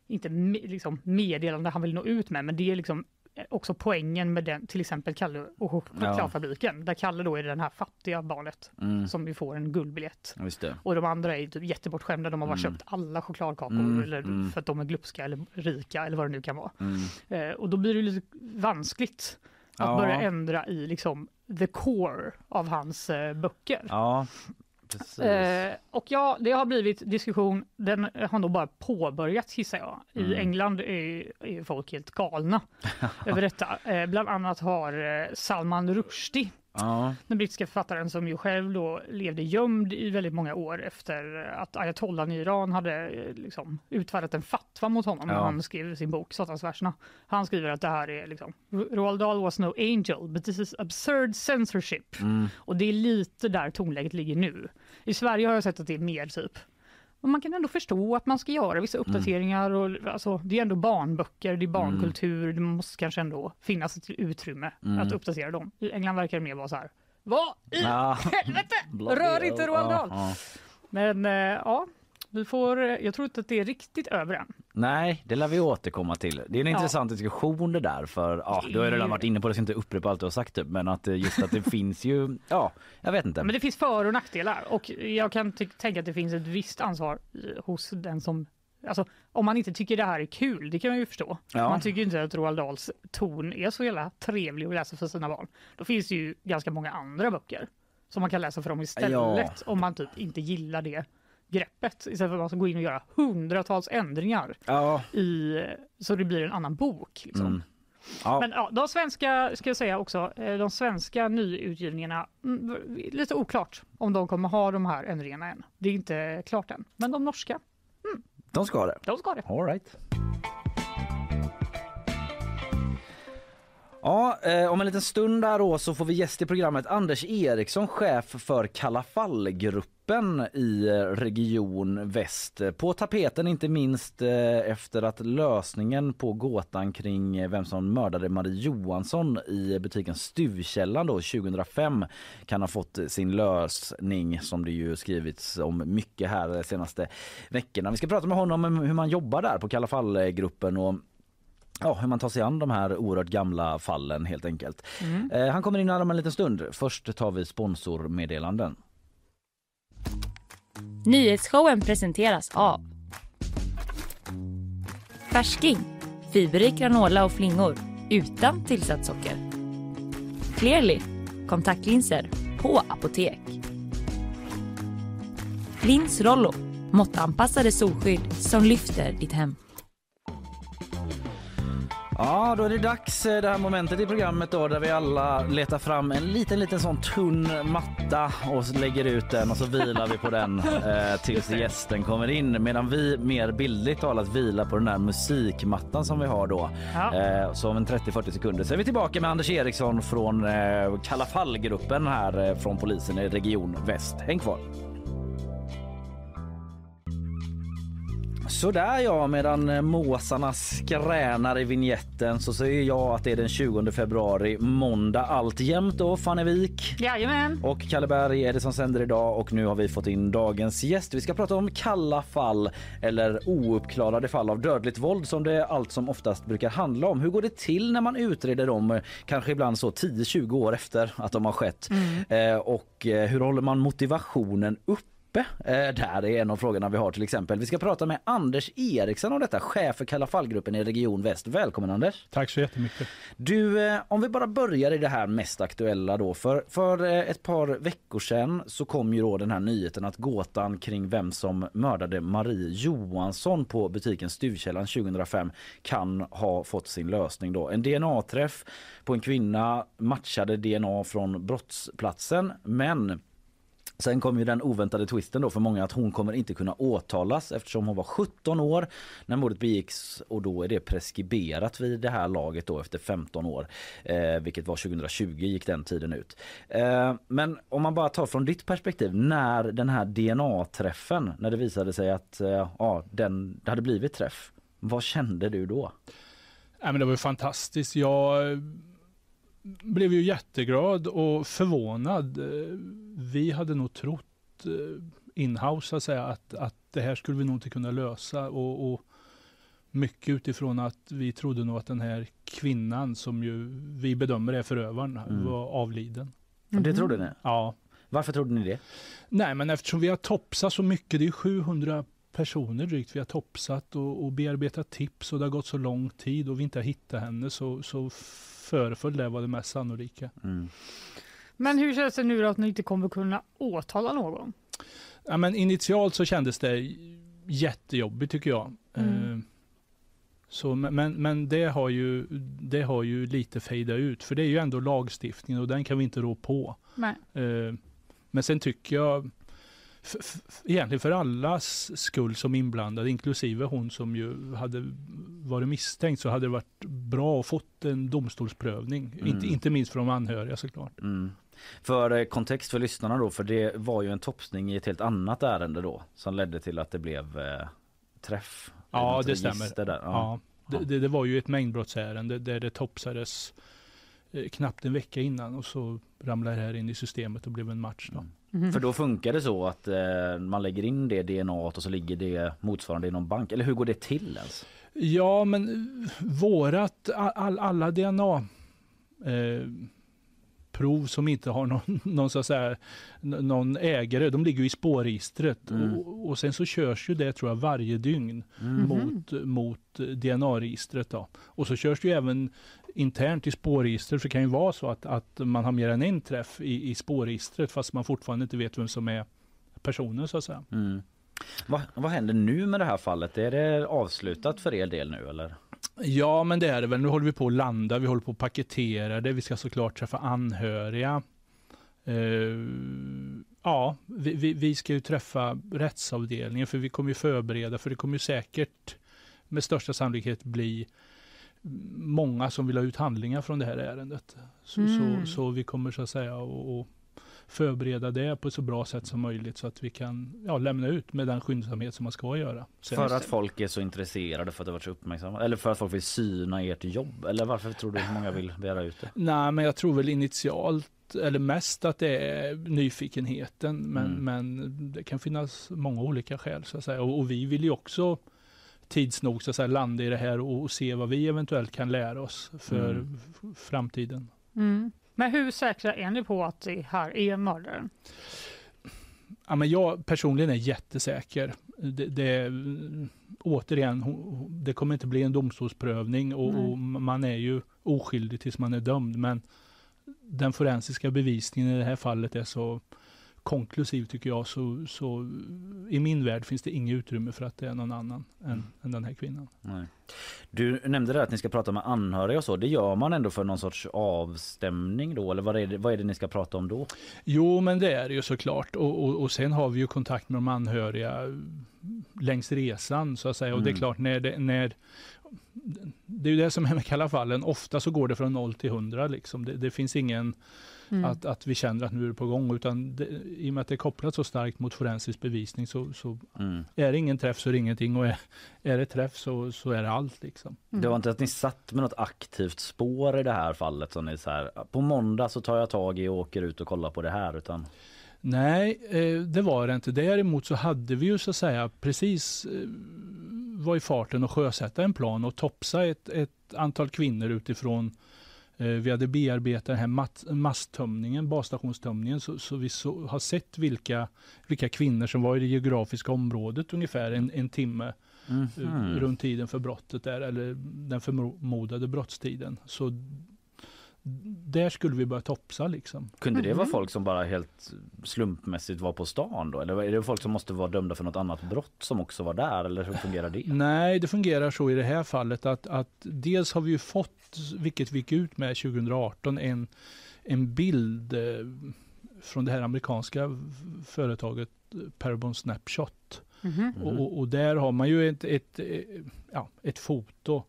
inte liksom meddelande han vill nå ut med, men det är liksom också poängen med den, till exempel Kalle och chokladfabriken, där Kalle då är det här fattiga barnet Mm. som ju får en guldbiljett. Och de andra är typ jättebortskämda, de har bara Mm. köpt alla chokladkakor Mm, eller mm. för att de är glupska eller rika eller vad det nu kan vara. Mm. Eh, och då blir det lite vanskligt att Ja. börja ändra i liksom the core av hans eh, böcker. Ja. Eh, och ja, det har blivit diskussion, den har nog bara påbörjats gissar jag. I Mm. England är, är folk helt galna över detta. Eh, bland annat har eh, Salman Rushdie, ja. den brittiska författaren som ju själv då levde gömd i väldigt många år efter att ayatollan i Iran hade eh, liksom utfärdat en fatwa mot honom när Ja. han skrev sin bok Satansverserna. Han skriver att det här är liksom Roald Dahl was no angel but this is absurd censorship. Mm. Och det är lite där tonläget ligger nu. I Sverige har jag sett att det är mer typ men man kan ändå förstå att man ska göra vissa uppdateringar. Och, alltså, det är ändå barnböcker, det är barnkultur. Det måste kanske ändå finnas ett utrymme Mm. att uppdatera dem. I England verkar det mer vara så här. Vad i Ja. helvete? Rör inte Roald Dahl! Men eh, ja, vi får, eh, jag tror inte att det är riktigt över än. Nej, det lär vi återkomma till. Det är en Ja. intressant diskussion det där för ja, du har ju redan varit inne på det så inte upprepa allt du har sagt typ, men att eh, just att det finns ju, ja, jag vet inte. Men det finns för och nackdelar och jag kan tänka att det finns ett visst ansvar i- hos den som Alltså, om man inte tycker det här är kul, det kan man ju förstå. Ja. Man tycker inte att Roald Dahls ton är så jävla trevlig att läsa för sina barn. Då finns det ju ganska många andra böcker som man kan läsa för dem istället Ja. om man typ inte gillar det greppet. Istället för att man ska gå in och göra hundratals ändringar Ja. i, så det blir en annan bok. Liksom. Mm. Ja. Men ja, de svenska, ska jag säga också, eh, de svenska nyutgivningarna, mm, lite oklart om de kommer ha de här ändringarna än. Det är inte klart än. Men de norska, De ska ha det. de ska ha det. All right. Ja, eh, om en liten stund där då så får vi gäst i programmet Anders Eriksson, chef för Kalla fall-gruppen i eh, Region Väst. På tapeten inte minst eh, efter att lösningen på gåtan kring eh, vem som mördade Marie Johansson i butiken Stuvkällan då 2005 kan ha fått sin lösning som det ju skrivits om mycket här de senaste veckorna. Vi ska prata med honom om hur man jobbar där på Kalla fall-gruppen och Ja, hur man tar sig an de här oerhört gamla fallen helt enkelt. Eh, han kommer in om en liten stund. Först tar vi sponsormeddelanden. Nyhetsshowen presenteras av Färsking, fiberrik granola och flingor utan tillsatt socker. Clearly, kontaktlinser på apotek. Lins Rollo, måttanpassade solskydd som lyfter ditt hem. Ja, då är det dags eh, det här momentet i programmet då där vi alla letar fram en liten, liten sån tunn matta och lägger ut den och så vilar vi på den eh, tills gästen kommer in medan vi mer bildligt talat vilar på den här musikmattan som vi har då. Ja. Eh, så om en 30-40 sekunder så är vi tillbaka med Anders Eriksson från eh, Kalla fall-gruppen här eh, från polisen i Region Väst. Häng kvar! Sådär ja, medan eh, måsarna skränar i vignetten så säger jag att det är den 20 februari, måndag alltjämt då, Fannevik. Jajamän. Och Kalle Berg är det som sänder idag och nu har vi fått in dagens gäst. Vi ska prata om kalla fall eller ouppklarade fall av dödligt våld som det allt som oftast brukar handla om. Hur går det till när man utreder dem, eh, kanske ibland så 10-20 år efter att de har skett? Eh, och eh, hur håller man motivationen uppe? Eh, där är en av frågorna vi har till exempel. Vi ska prata med Anders Eriksson om detta, chef för Kalla fallgruppen i Region Väst. Välkommen Anders! Tack så jättemycket. Du, eh, om vi bara börjar i det här mest aktuella då. För, för eh, ett par veckor sedan så kom ju då den här nyheten att gåtan kring vem som mördade Marie Johansson på butiken Stuvkällan 2005 kan ha fått sin lösning då. En DNA-träff på en kvinna matchade DNA från brottsplatsen men Sen kom ju den oväntade twisten då för många att hon kommer inte kunna åtalas eftersom hon var 17 år när mordet begicks och då är det preskriberat vid det här laget då efter 15 år. Eh, vilket var 2020 gick den tiden ut. Eh, men om man bara tar från ditt perspektiv när den här DNA-träffen när det visade sig att eh, ja, den, det hade blivit träff. Vad kände du då? Ja, men det var ju fantastiskt. Jag eh, blev ju jätteglad och förvånad. Eh, vi hade nog trott eh, inhouse så att säga att, att det här skulle vi nog inte kunna lösa och, och mycket utifrån att vi trodde nog att den här kvinnan som ju vi bedömer är förövaren Mm. var avliden. Det Mhm. trodde ni? Ja, Varför trodde ni det? nej men eftersom vi har topsat så mycket, det är 700 personer drygt vi har topsat och, och bearbetat tips och det har gått så lång tid och vi inte har hittat henne så, så föreföll det vara det mest sannolika. Mm. Men hur känns det nu då att ni inte kommer kunna åtala någon? Ja, men initialt så kändes det jättejobbigt tycker jag. Mm. Eh, Så, men- men, det, har ju, det har ju lite fejdat ut, för det är ju ändå lagstiftningen och den kan vi inte rå på. Nej. Eh, Men sen tycker jag, egentligen för allas skull som inblandade, inklusive hon som ju hade varit misstänkt, så hade det varit bra att fått en domstolsprövning. Mm. Inte, inte minst för de anhöriga såklart. Mm. För eh, kontext för lyssnarna då, för det var ju en topsning i ett helt annat ärende då som ledde till att det blev eh, träff. Ja, det stämmer. Där. Ja. Ja. Det, det, var ju ett mängdbrottsärende där det topsades eh, knappt en vecka innan och så ramlade det här in i systemet och blev en match. Då. Mm. Mhm. För då funkar det så att eh, man lägger in det DNA och så ligger det motsvarande i någon bank. Eller hur går det till ens? Ja, men eh, vårat, all, alla DNA eh, prov som inte har någon, någon, så säga, någon ägare, de ligger ju i spårregistret. Mm. Och, och sen så körs ju det tror jag varje dygn Mm. mot, mot DNA-registret. Då. Och så körs det ju även internt i spårregistret, för det kan ju vara så att, att man har mer än en träff i, i spårregistret fast man fortfarande inte vet vem som är personen så att säga. Mm. Vad, vad händer nu med det här fallet? Är det avslutat för er del nu eller? Ja, men det är det väl. Nu håller vi på att landa, vi håller på att paketera det. Vi ska såklart träffa anhöriga. Eh, ja, vi, vi, vi ska ju träffa rättsavdelningen för vi kommer ju förbereda, för det kommer ju säkert med största sannolikhet bli många som vill ha ut handlingar från det här ärendet. Så, Mm. så, så vi kommer så att säga att att förbereda det på ett så bra sätt som möjligt så att vi kan ja, lämna ut med den skyndsamhet som man ska göra. Sen- För att folk är så intresserade för att det varit så uppmärksamma? Eller för att folk vill syna ert jobb? Eller varför tror du att många vill begära ut det? Nej, men jag tror väl initialt, eller mest att det är nyfikenheten. Men, Mm. men det kan finnas många olika skäl så att säga. Och, och vi vill ju också tids nog så att säga, landa i det här och, och se vad vi eventuellt kan lära oss för Mm. framtiden. Mm. Men hur säkra är ni på att det här är mördaren? Ja, men jag personligen är jättesäker. Det, det, återigen, det kommer inte bli en domstolsprövning och, och man är ju oskyldig tills man är dömd. Men den forensiska bevisningen i det här fallet är så konklusiv tycker jag. Så, så i min värld finns det inget utrymme för att det är någon annan än, än den här kvinnan. Nej. Du nämnde det att ni ska prata med anhöriga och så. Det gör man ändå för någon sorts avstämning då? Eller vad är det, vad är det ni ska prata om då? Jo, men det är det ju såklart. Och, och, och sen har vi ju kontakt med de anhöriga längs resan så att säga. Och det är Mm. klart när det, när det är ju det som är med Kalla fallen. Ofta så går det från 0 till 100 liksom. Det, det finns ingen Mm. att, att vi känner att nu är det på gång. Utan det, i och med att det är kopplat så starkt mot forensisk bevisning så, så Mm. är det ingen träff så är det ingenting. Och är, är det träff så, så är det allt liksom. Mm. Det var inte att ni satt med något aktivt spår i det här fallet som ni så här, på måndag så tar jag tag i och åker ut och kollar på det här utan Nej, eh, det var det inte. Däremot så hade vi ju så att säga precis eh, var i farten att sjösätta en plan och topsa ett, ett antal kvinnor utifrån vi hade bearbetat den här mat, masstömningen, basstationstömningen, så, så vi så, har sett vilka, vilka kvinnor som var i det geografiska området ungefär en, en timme eh, Mhm. runt tiden för brottet där, eller den förmodade brottstiden. Så där skulle vi börja topsa liksom. Kunde det vara Mhm. folk som bara helt slumpmässigt var på stan då? Eller är det folk som måste vara dömda för något annat brott som också var där? Eller hur fungerar det? Nej, det fungerar så i det här fallet att, att dels har vi ju fått, vilket vi gick ut med 2018, en, en bild eh, från det här amerikanska företaget Parabon Snapshot. Mhm. Och, och, där har man ju ett, ett, eh, ja, ett foto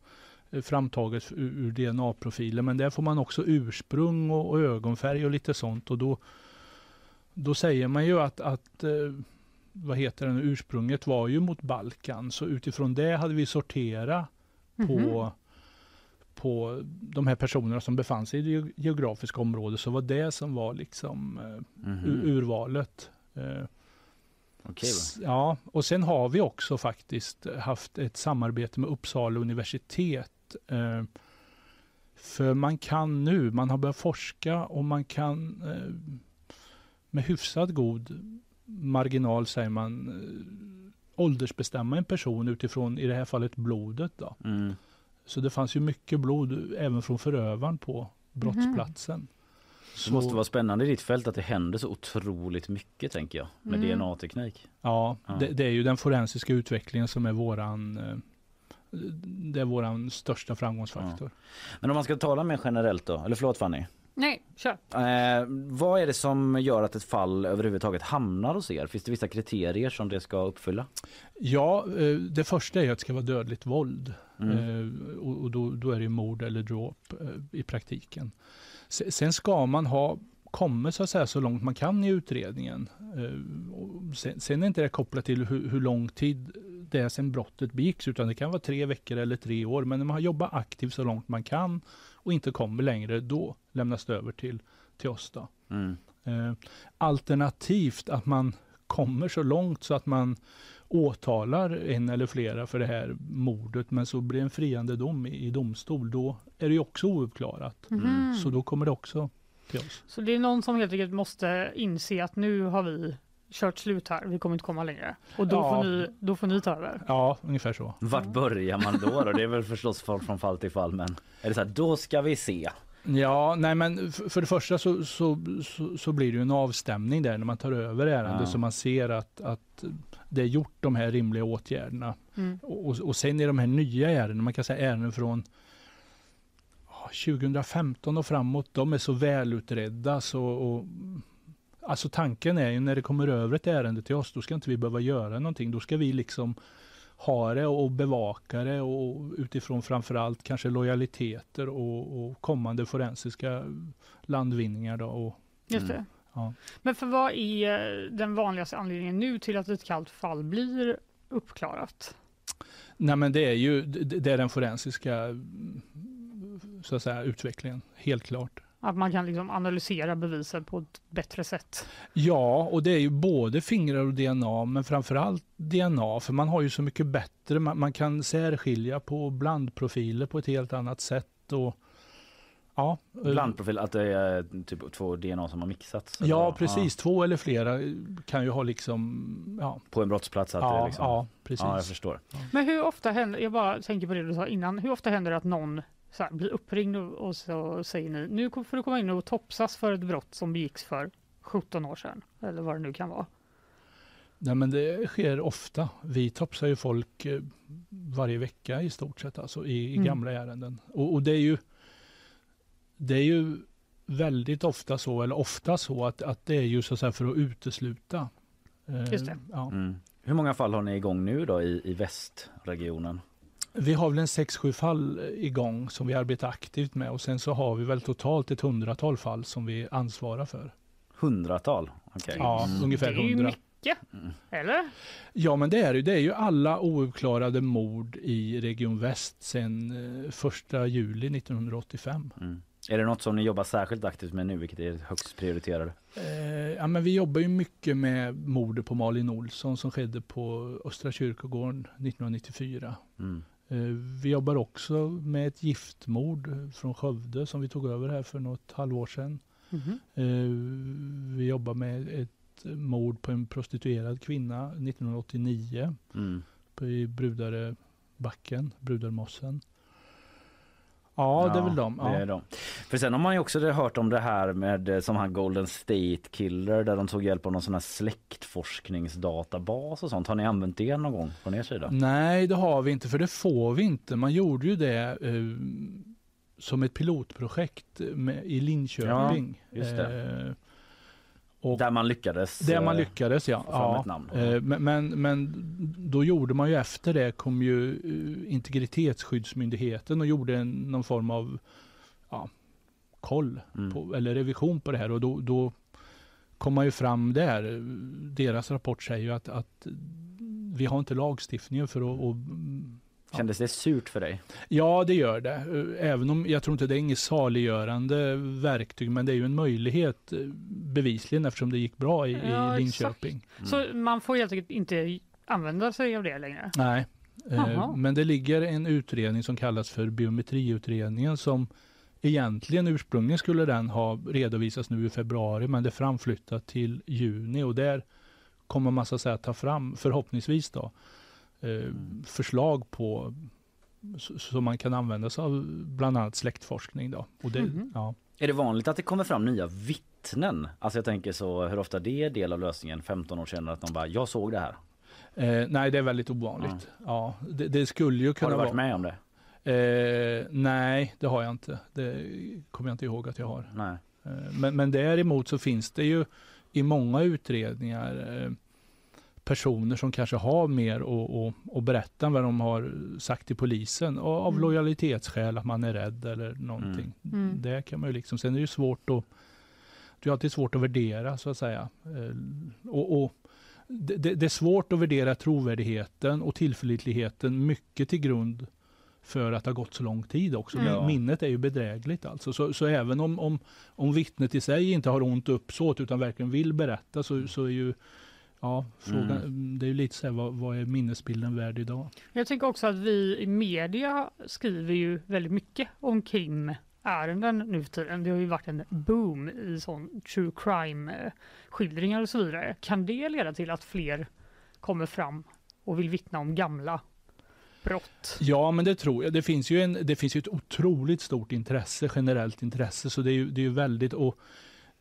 framtaget ur, DNA-profilen. Men där får man också ursprung och, ögonfärg och lite sånt. Och då, då säger man ju att, att eh, vad heter den, ursprunget var ju mot Balkan. Så utifrån det hade vi sorterat Mhm. på, på de här personerna som befann sig i det ge- geografiska området. Så var det som var liksom eh, Mhm. ur- urvalet. Eh, S- Ja, och sen har vi också faktiskt haft ett samarbete med Uppsala universitet. Eh, för man kan nu, man har börjat forska och man kan eh, med hyfsat god marginal, säger man, eh, åldersbestämma en person utifrån, i det här fallet, blodet. Då. Mm. Så det fanns ju mycket blod även från förövaren på brottsplatsen. Det måste vara spännande i ditt fält att det händer så otroligt mycket tänker jag med Mm. DNA-teknik. Ja, Ja. Det, det är ju den forensiska utvecklingen som är våran det är våran största framgångsfaktor. Men om man ska tala mer generellt då, eller förlåt Fanny. Nej, kör. Eh, vad är det som gör att ett fall överhuvudtaget hamnar hos er? Finns det vissa kriterier som det ska uppfylla? Ja, eh, det första är att det ska vara dödligt våld. Mm. Eh, och och då, då är det mord eller dråp eh, i praktiken. Se- Sen ska man ha kommit så, att säga, så långt man kan i utredningen. Eh, Sen, sen är inte det kopplat till hur, hur lång tid det är sedan brottet begicks, utan det kan vara tre veckor eller tre år. Men när man har jobbat aktivt så långt man kan och inte kommer längre, då lämnas det över till, till oss. Då. Mm. Eh, alternativt att man kommer så långt så att man åtalar en eller flera för det här mordet, men så blir det en friande dom i, i domstol, då är det ju också ouppklarat. Mhm. Så då kommer det också till oss. Så det är någon som helt enkelt måste inse att nu har vi kört slut här, vi kommer inte komma längre. Och då, Ja. får, ni, då får ni ta över. Ja, ungefär så. Vart börjar man då, då? Det är väl förstås från från fall till fall men är det så här, då ska vi se. Ja, nej men för det första så, så, så, så blir det ju en avstämning där när man tar över ärendet Ja. så man ser att, att det är gjort de här rimliga åtgärderna. Mm. Och, och sen är de här nya ärendena, man kan säga ärenden från 2015 och framåt, de är så välutredda så och, Alltså tanken är ju när det kommer över ett ärende till oss, då ska inte vi behöva göra någonting. Då ska vi liksom ha det och bevaka det och utifrån framförallt kanske lojaliteter och, och kommande forensiska landvinningar. Då och, Just Mm. det. ja. Men för vad är eh, den vanligaste anledningen nu till att ett kallt fall blir uppklarat? Nej men det är ju det är den forensiska mm, så att säga, utvecklingen, helt klart. Att man kan liksom analysera bevisen på ett bättre sätt. Ja, och det är ju både fingrar och DNA, men framförallt DNA, för man har ju så mycket bättre, man, man kan särskilja på blandprofiler på ett helt annat sätt. Och, ja, Blandprofil, att det är typ två DNA som har mixats. eller Ja, vad? precis. Två eller flera kan ju ha liksom, ja, På en brottsplats att det ja, liksom... ja precis. Ja, jag förstår. Men hur ofta händer, jag bara tänker på det du sa innan, hur ofta händer det att någon så här, blir uppringd och, och så säger ni nu får du komma in och topsas för ett brott som begicks för 17 år sedan eller vad det nu kan vara. Nej, men det sker ofta. Vi topsar ju folk eh, varje vecka i stort sett, alltså i, i Mm. gamla ärenden. Och, och det är ju det är ju väldigt ofta så, eller ofta så, att, att det är ju så att säga för att utesluta. Eh, Just det. Ja. Mm. Hur många fall har ni igång nu då i, i västregionen? Vi har väl en sex sju fall igång som vi arbetar aktivt med och sen så har vi väl totalt ett hundratal fall som vi ansvarar för. Hundratal? Okej. Ja, Mm. ungefär det är ju hundra. mycket, Mm. eller? Ja, men det är det. ju. Det är ju alla ouppklarade mord i Region Väst sedan eh, första juli 1985. Mm. Är det något som ni jobbar särskilt aktivt med nu, vilket är högst prioriterade? Eh, ja, men vi jobbar ju mycket med mordet på Malin Olsson som skedde på Östra kyrkogården 1994. Mm. Eh, vi jobbar också med ett giftmord från Skövde som vi tog över här för något halvår sedan. Eh, vi jobbar med ett mord på en prostituerad kvinna 1989 Mm. på- i Brudarebacken, Brudarmossen. Ja, det är väl de. Det är Ja. de. För sen har man ju också hört om det här med eh, som han Golden State Killer där de tog hjälp av någon sån här släktforskningsdatabas och sånt. Har ni använt det någon gång från er sida? Nej, det har vi inte, för det får vi inte. Man gjorde ju det eh, som ett pilotprojekt med, i Linköping. Ja, just det. Eh, och Där man lyckades? där man eh, lyckades, ja. ja. ett namn. Eh, Men, men, men då gjorde man ju efter det kom ju eh, Integritetsskyddsmyndigheten och gjorde en, någon form av ja, koll Mm. på, eller revision på det här och då, då kom man ju fram där. Deras rapport säger ju att, att vi har inte lagstiftningen för att, att Kändes det surt för dig? Ja, det gör det. Eh, även om jag tror inte det är inget saliggörande verktyg, men det är ju en möjlighet eh, bevisligen eftersom det gick bra i, Ja, i Linköping. Mm. Så man får helt enkelt inte använda sig av det längre? Nej, eh, Jaha. men det ligger en utredning som kallas för biometriutredningen som egentligen ursprungligen skulle den ha redovisats nu i februari, men det framflyttat till juni och där kommer man så att säga ta fram, förhoppningsvis då, eh, förslag på så, så man kan använda sig av bland annat släktforskning då. Och det, Mhm. ja. Är det vanligt att det kommer fram nya vittnen? Alltså jag tänker så hur ofta det är del av lösningen 15 år senare att de bara jag såg det här. Eh, nej, det är väldigt ovanligt. Ja, det, det skulle ju Har kunna du varit vara. med om det? Eh, nej, det har jag inte. Det kommer jag inte ihåg att jag har. Nej. Eh, Men, men däremot så finns det ju i många utredningar eh, personer som kanske har mer att, att, att berätta än vad de har sagt till polisen och av Mm. lojalitetsskäl, att man är rädd eller någonting. Mm. Det kan man ju liksom, sen är det ju svårt att det är alltid svårt att värdera så att säga. Eh, Och, och det, det det är svårt att värdera trovärdigheten och tillförlitligheten mycket till grund för att det har gått så lång tid också. Mm. Minnet är ju bedrägligt alltså. Så, så även om, om, om vittnet i sig inte har ont uppsåt utan verkligen vill berätta så, så är ju Ja, frågan, det är ju lite så här, vad, vad är minnesbilden värd idag? Jag tycker också att vi i media skriver ju väldigt mycket om krimärenden nu för tiden. Det har ju varit en boom i sån true crime-skildringar och så vidare. Kan det leda till att fler kommer fram och vill vittna om gamla brott? Ja, men det tror jag. Det finns ju, en, det finns ju ett otroligt stort intresse, generellt intresse, så det är ju, det är ju väldigt, och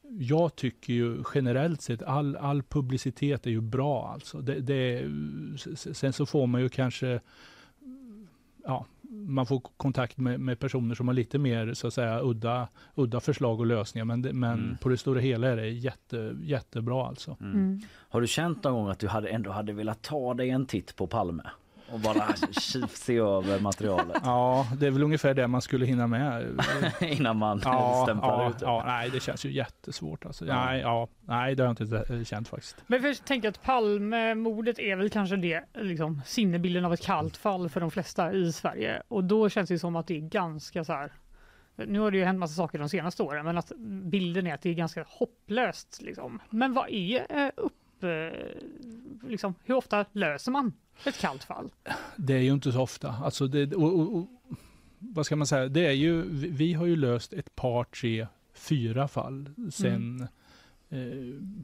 jag tycker ju generellt sett all, all publicitet är ju bra alltså. Det, det, sen så får man ju kanske, ja, man får kontakt med, med personer som har lite mer så att säga udda, udda förslag och lösningar, men, det, men Mm. på det stora hela är det jätte, jättebra alltså. Mm. Har du känt någon gång att du hade, ändå hade velat ta dig en titt på Palme? Och bara se över materialet Ja, det är väl ungefär det man skulle hinna med. innan man Ja, stämplar ja, ut det? ja, nej det känns ju jättesvårt alltså. Ja. Nej, ja, nej, det har jag inte känt faktiskt. Men jag tänker att Palmemordet är väl kanske det, liksom, sinnebilden av ett kallt fall för de flesta i Sverige. Och då känns det som att det är ganska så här. Nu har det ju hänt massa saker de senaste åren, men att bilden är att det är ganska hopplöst. Liksom. Men vad är eh, upp... Eh, liksom, hur ofta löser man ett kallt fall? Det är ju inte så ofta. Alltså det, och, och, och, vad ska man säga? Det är ju, vi, har ju löst ett par, tre, fyra fall sedan eh,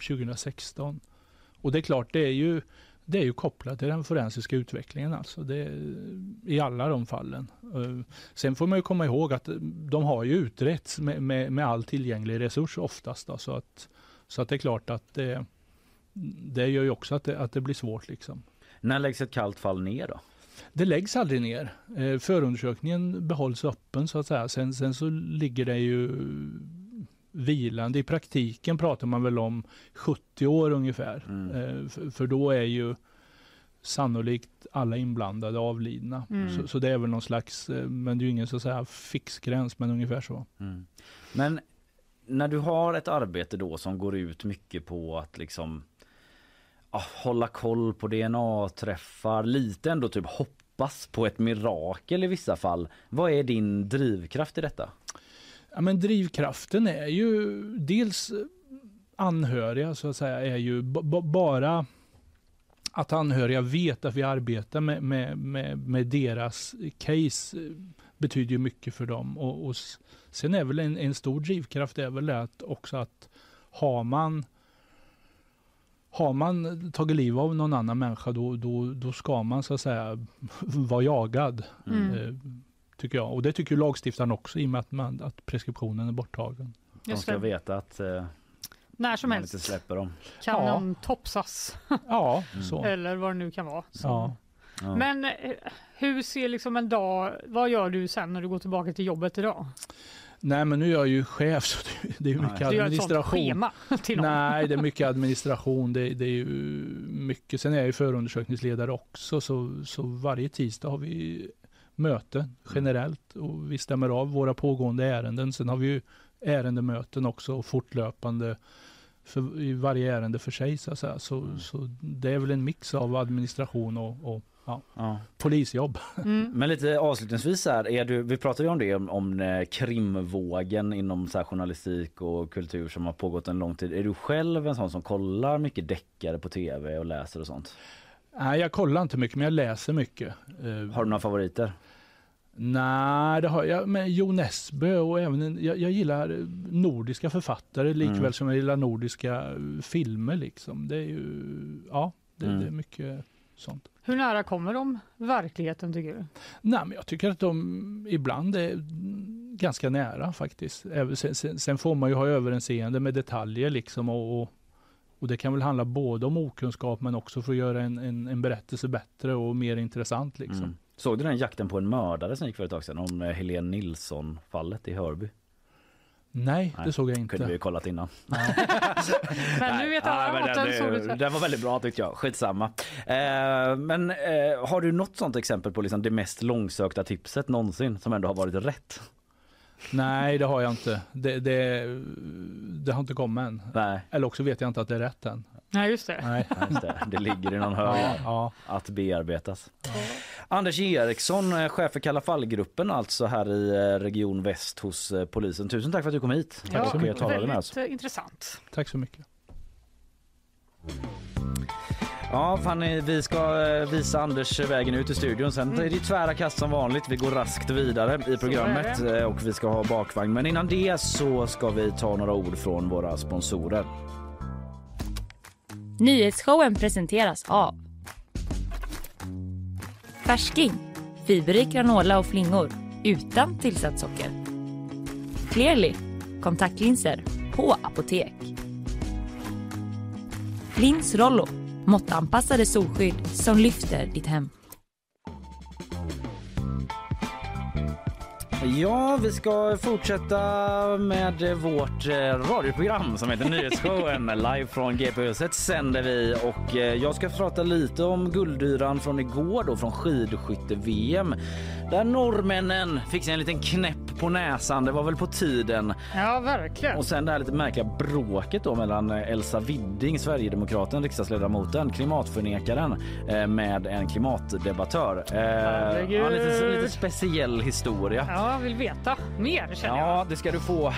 2016. Och det är klart, det är ju det är ju kopplat till den forensiska utvecklingen alltså. Det I alla de fallen. Eh, Sen får man ju komma ihåg att de har ju utretts med, med, med all tillgänglig resurs oftast. Då, så, att, så att det är klart att det, det gör ju också att det, att det blir svårt liksom. När läggs ett kallt fall ner då? Det läggs aldrig ner. Eh, förundersökningen behålls öppen så att säga. Sen, sen så ligger det ju vilande. I praktiken pratar man väl om 70 år ungefär. Mm. Eh, för, för då är ju sannolikt alla inblandade avlidna. Mm. Så, så det är väl någon slags, eh, men det är ju ingen så att säga fixgräns, men ungefär så. Mm. Men när du har ett arbete då som går ut mycket på att liksom Ah, hålla koll på DNA-träffar, lite ändå typ hoppas på ett mirakel i vissa fall. Vad är din drivkraft i detta? Ja, men drivkraften är ju dels eh, anhöriga så att säga, är ju bara att anhöriga vet att vi arbetar med, med, med, med deras case eh, betyder ju mycket för dem. Och, och sen är väl en, en stor drivkraft är väl det att också att har man har man tagit liv av någon annan människa då, då, då ska man så att säga vara jagad. Mm. Eh, tycker jag. Och det tycker lagstiftaren också i och med att, man, att preskriptionen är borttagen. De ska veta att eh, När som man helst inte släpper dem. kan Ja. någon topsas Ja, Mm. så. eller vad det nu kan vara. Så. Ja. Ja. Men eh, hur ser liksom en dag, vad gör du sen när du går tillbaka till jobbet idag? Nej men nu är jag ju chef så det, det är Nej. mycket sånt administration. till någon? Nej, det är mycket administration. Det, det är ju mycket. Sen är jag ju förundersökningsledare också så, så varje tisdag har vi möten generellt och vi stämmer av våra pågående ärenden. Sen har vi ju ärendemöten också fortlöpande för, i varje ärende för sig så att säga. Så, Mm. så det är väl en mix av administration och, och ja, Ja. polisjobb. Mm. Men lite avslutningsvis här, är du, vi pratade ju om det om, om eh, krimvågen inom så här, journalistik och kultur som har pågått en lång tid. Är du själv en sån som kollar mycket deckare på tv och läser och sånt? Nej, jag kollar inte mycket, men jag läser mycket. Eh, Har du några favoriter? Nej, det har jag. Men Jo Nesbø och även en, jag, jag gillar nordiska författare likväl Mm. som jag gillar nordiska eh, filmer. Liksom. Det är ju, ja, det, Mm. det är mycket sånt. Hur nära kommer de verkligheten tycker du? Nej, men jag tycker att de ibland är ganska nära faktiskt. Sen, sen, sen får man ju ha överseende med detaljer liksom och, och, och det kan väl handla både om okunskap men också för att göra en, en, en berättelse bättre och mer intressant liksom. Mm. Såg du den jakten på en mördare som gick för ett tag sedan om eh, Helene Nilsson fallet i Hörby? Nej, Nej, det såg jag Kunde vi inte. ju kollat innan. Men nu vet alla att den såg ut så. den, den var väldigt bra tyckte jag. Skitsamma. Eh, men eh, har du något sånt exempel på liksom det mest långsökta tipset någonsin som ändå har varit rätt? Nej, det har jag inte. Det, det, det har inte kommit än. Nej, Eller också vet jag inte att det är rätt än. Nej, just det. Nej. just det. det ligger i någon hög Ja, ja. att bearbetas. Anders Eriksson, eh, chef för Kalla fall-gruppen alltså här i eh, Region Väst hos eh, polisen. Tusen tack för att du kom hit Tack så och mycket. talade med oss. väldigt eh, intressant. Tack så mycket. Ja, Fanny, vi ska visa Anders vägen ut i studion. Sen är det tvära kast som vanligt. Vi går raskt vidare i programmet och vi ska ha bakvagn. Men innan det så ska vi ta några ord från våra sponsorer. Nyhetsshowen presenteras av Färsking, fiberrik granola och flingor utan tillsatt socker. Clearly, kontaktlinser på apotek. Lins Rollo, måttanpassade solskydd som lyfter ditt hem. Ja, vi ska fortsätta med vårt eh, radioprogram som heter Nyhetsshowen. Live från GP-huset sänder vi och eh, jag ska prata lite om guldyran från igår då från skidskytte-VM. Där norrmännen fick sig en liten knäpp på näsan. Det var väl på tiden. Ja, verkligen. Och sen det här lite märkliga bråket då mellan eh, Elsa Widding, Sverigedemokraten, riksdagsledamoten, klimatförnekaren eh, med en klimatdebattör. Eh, Herregud. ja, lite, lite speciell historia. Ja, vill veta mer känner jag. Ja, det ska du få.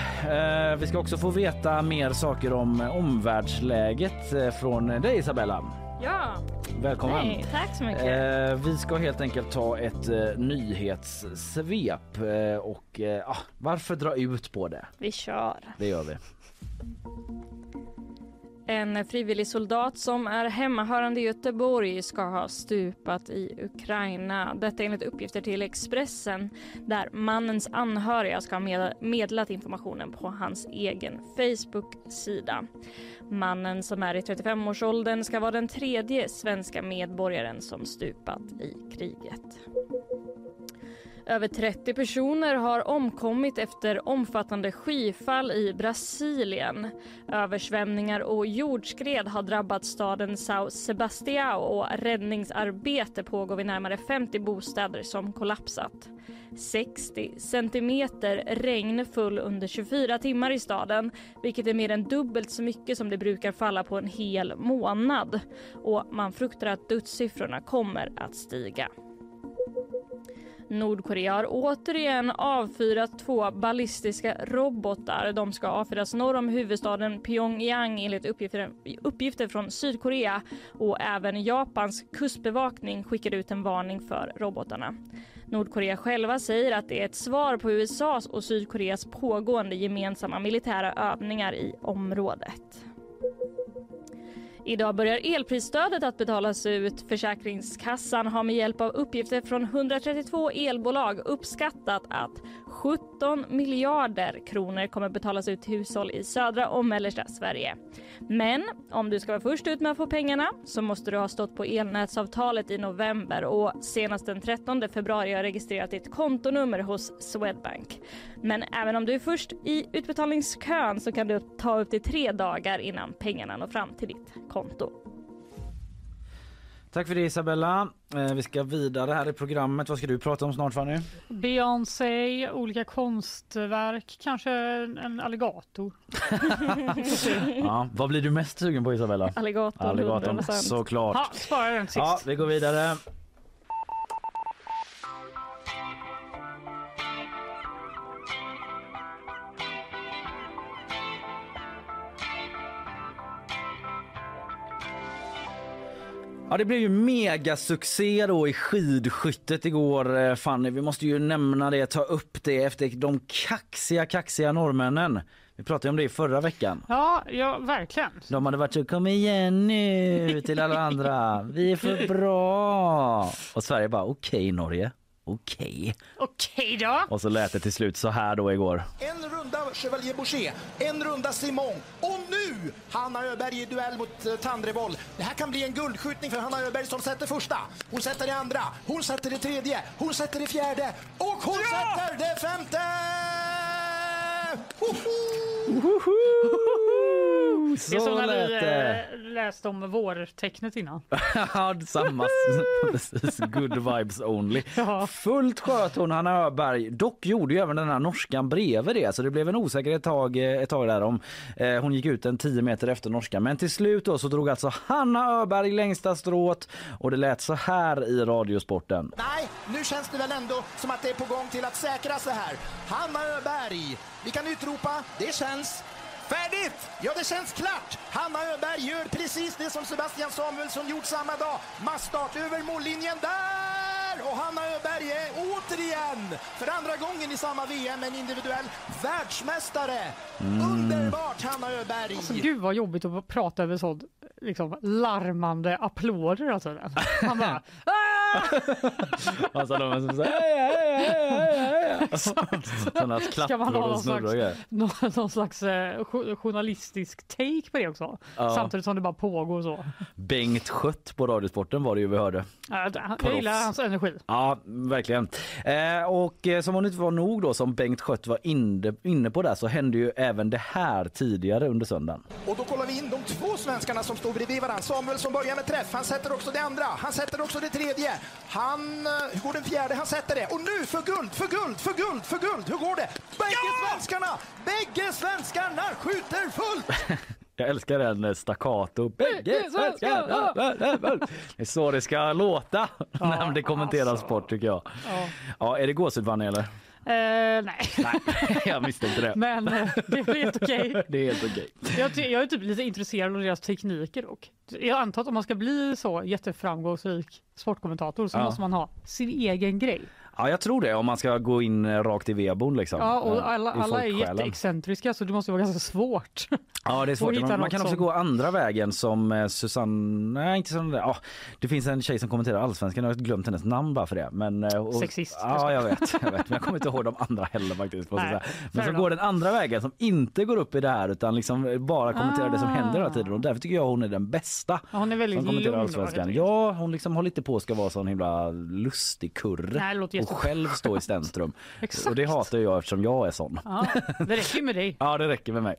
Vi ska också få veta mer saker om omvärldsläget från dig Isabella. Ja, Välkommen. nej, tack så mycket. Eh, vi ska helt enkelt ta ett eh, nyhetssvep eh, och eh, ah, varför dra ut på det? Vi kör. Det gör vi. En frivillig soldat som är hemmahörande i Göteborg ska ha stupat i Ukraina. Detta enligt uppgifter till Expressen där mannens anhöriga ska ha med- meddelat informationen på hans egen Facebook-sida. Mannen som är i 35-årsåldern ska vara den tredje svenska medborgaren som stupat i kriget. Över 30 personer har omkommit efter omfattande skyfall i Brasilien. Översvämningar och jordskred har drabbat staden São Sebastião och räddningsarbete pågår vid närmare 50 bostäder som kollapsat. 60 centimeter regn föll under 24 timmar i staden vilket är mer än dubbelt så mycket som det brukar falla på en hel månad. Och man fruktar att dödssiffrorna kommer att stiga. Nordkorea har återigen avfyrat två ballistiska robotar. De ska avfyras norr om huvudstaden Pyongyang enligt uppgifter, uppgifter från Sydkorea och även Japans kustbevakning skickade ut en varning för robotarna. Nordkorea själva säger att det är ett svar på USAs och Sydkoreas pågående gemensamma militära övningar i området. Idag börjar elprisstödet att betalas ut. Försäkringskassan har med hjälp av uppgifter från 132 elbolag uppskattat att 17 miljarder kronor kommer betalas ut till hushåll i södra och mellersta Sverige. Men om du ska vara först ut med att få pengarna så måste du ha stått på elnätsavtalet i november och senast den 13 februari har registrerat ditt kontonummer hos Swedbank. Men även om du är först i utbetalningskön så kan det ta upp till tre dagar innan pengarna når fram till ditt konto. Tack för det Isabella. Eh, vi ska vidare här i programmet. Vad ska du prata om snart Fanny? Beyoncé, olika konstverk, kanske en alligator. Ja, vad blir du mest sugen på Isabella? Alligator, Alligatorn 100%. såklart. Ha, sparar den sist. Ja, vi går vidare. Ja, det blev ju megasuccé då i skidskyttet igår eh, Fanny. Vi måste ju nämna det, ta upp det efter de kaxiga, kaxiga norrmännen. Vi pratade om det i förra veckan. Ja, ja verkligen. De hade varit så kom igen nu till alla andra. Vi är för bra. Och Sverige bara okej okay, Norge. Okej. Okej då. Och så lät det till slut så här då igår. En runda Chevalier Boucher, en runda Simon och nu Hanna Öberg i duell mot Tandrevoll. Det här kan bli en guldskjutning för Hanna Öberg som sätter första. Hon sätter det andra, hon sätter det tredje, hon sätter det fjärde och hon ja! sätter det femte! Så det är som när vi äh, läste om vårtecknet innan. ja, samma. Precis. Good vibes only. Ja. Fullt sköt hon Hanna Öberg. Dock gjorde ju även den här norskan bredvid det, så det blev en osäkerhet ett tag, eh, ett tag där om eh, hon gick ut en 10 meter efter norskan. Men till slut då så drog alltså Hanna Öberg längsta strået och det lät så här i Radiosporten. Nej, nu känns det väl ändå som att det är på gång till att säkra sig här. Hanna Öberg, vi kan utropa, det känns Färdigt! Ja, det känns klart. Hanna Öberg gör precis det som Sebastian Samuelsson gjort samma dag. Massstart över mållinjen där! Och Hanna Öberg är återigen, för andra gången i samma VM, en individuell världsmästare. Mm. Underbart, Hanna Öberg! Alltså, gud vad jobbigt att prata över sånt liksom, larmande applåder. Alltså. Han bara... alltså de är som så här, Sådana klapptror och snurrar någon, någon slags eh, journalistisk take på det också. Ja. Samtidigt som det bara pågår så. Bengt Skött på Radiosporten var det ju vi hörde. Ja, jag gillar hans energi. Ja, verkligen. Eh, och eh, som om det inte var nog då som Bengt Skött var inne, inne på där så hände ju även det här tidigare under söndagen. Och då kollar vi in de två svenskarna som står bredvid varandra. Samuel som börjar med träff, han sätter också det andra, han sätter också det tredje. Han, eh, hur går den fjärde? Han sätter det. Och nu för guld, för guld, för guld, för guld. Hur går det? Bägge ja! svenskarna, bägge svenskarna skjuter fullt! Jag älskar den eh, staccato. Bägge svenskarna! Det är så det ska låta när det kommenteras alltså. sport tycker jag. Ja, ja är det gåshud eller? Uh, nej. nej, jag misstänkte det. Men uh, det är helt okej. Okay. Det är helt okej. Okay. Jag, jag, är typ lite intresserad av deras tekniker och jag antar att om man ska bli så jätteframgångsrik sportkommentator så ja. måste man ha sin egen grej. Ja, jag tror det om man ska gå in eh, rakt i vedboden liksom. Ja, och alla, alla är jätteexcentriska så det måste vara ganska svårt. Ja, det är svårt. Man, man kan också som... gå andra vägen som eh, Susanne, nej inte sån där. Ja, det finns en tjej som kommenterar allsvenskan, jag har glömt hennes namn bara för det. Men, eh, och, Sexist. Ja, jag vet, jag vet. Men jag kommer inte ihåg de andra heller faktiskt. Nej, men så går den andra vägen som inte går upp i det här utan liksom bara kommenterar ah. det som händer hela tiden och därför tycker jag hon är den bästa. Ja, hon är väldigt som kommenterar allsvenskan. Ja, hon liksom håller inte på att ska vara sån himla lustig kurre och själv stå i centrum. och det hatar jag eftersom jag är sån. Ja, det räcker med dig. ja, det räcker med mig.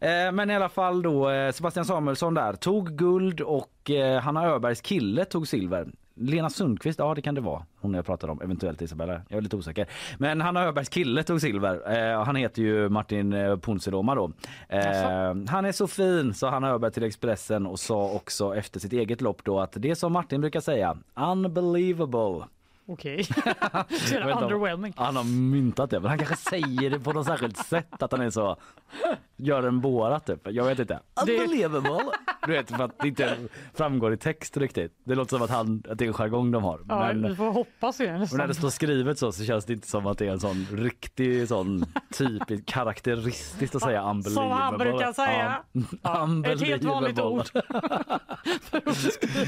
Eh, men i alla fall då eh, Sebastian Samuelsson där tog guld och eh, Hanna Öbergs kille tog silver. Lena Sundqvist, ja det kan det vara. Hon jag pratade om, eventuellt Isabella. Jag är lite osäker. Men Hanna Öbergs kille tog silver. Eh, han heter ju Martin eh, då. Eh, han är så fin, sa Hanna Öberg till Expressen och sa också efter sitt eget lopp då att det som Martin brukar säga, unbelievable. Okej. Okay. underwhelming. Han har myntat det, men han kanske säger det på något särskilt sätt att han är så gör en båra typ. Jag vet inte. Unbelievable. Du vet för att det inte framgår i text riktigt. Det låter som att, han, att det är en jargong de har. Ja, men, vi får hoppas det. Men när det står skrivet så så känns det inte som att det är en sån riktig sån typisk karaktäristiskt att säga unbelievable. Som han brukar säga. Ja. Ett helt vanligt ord.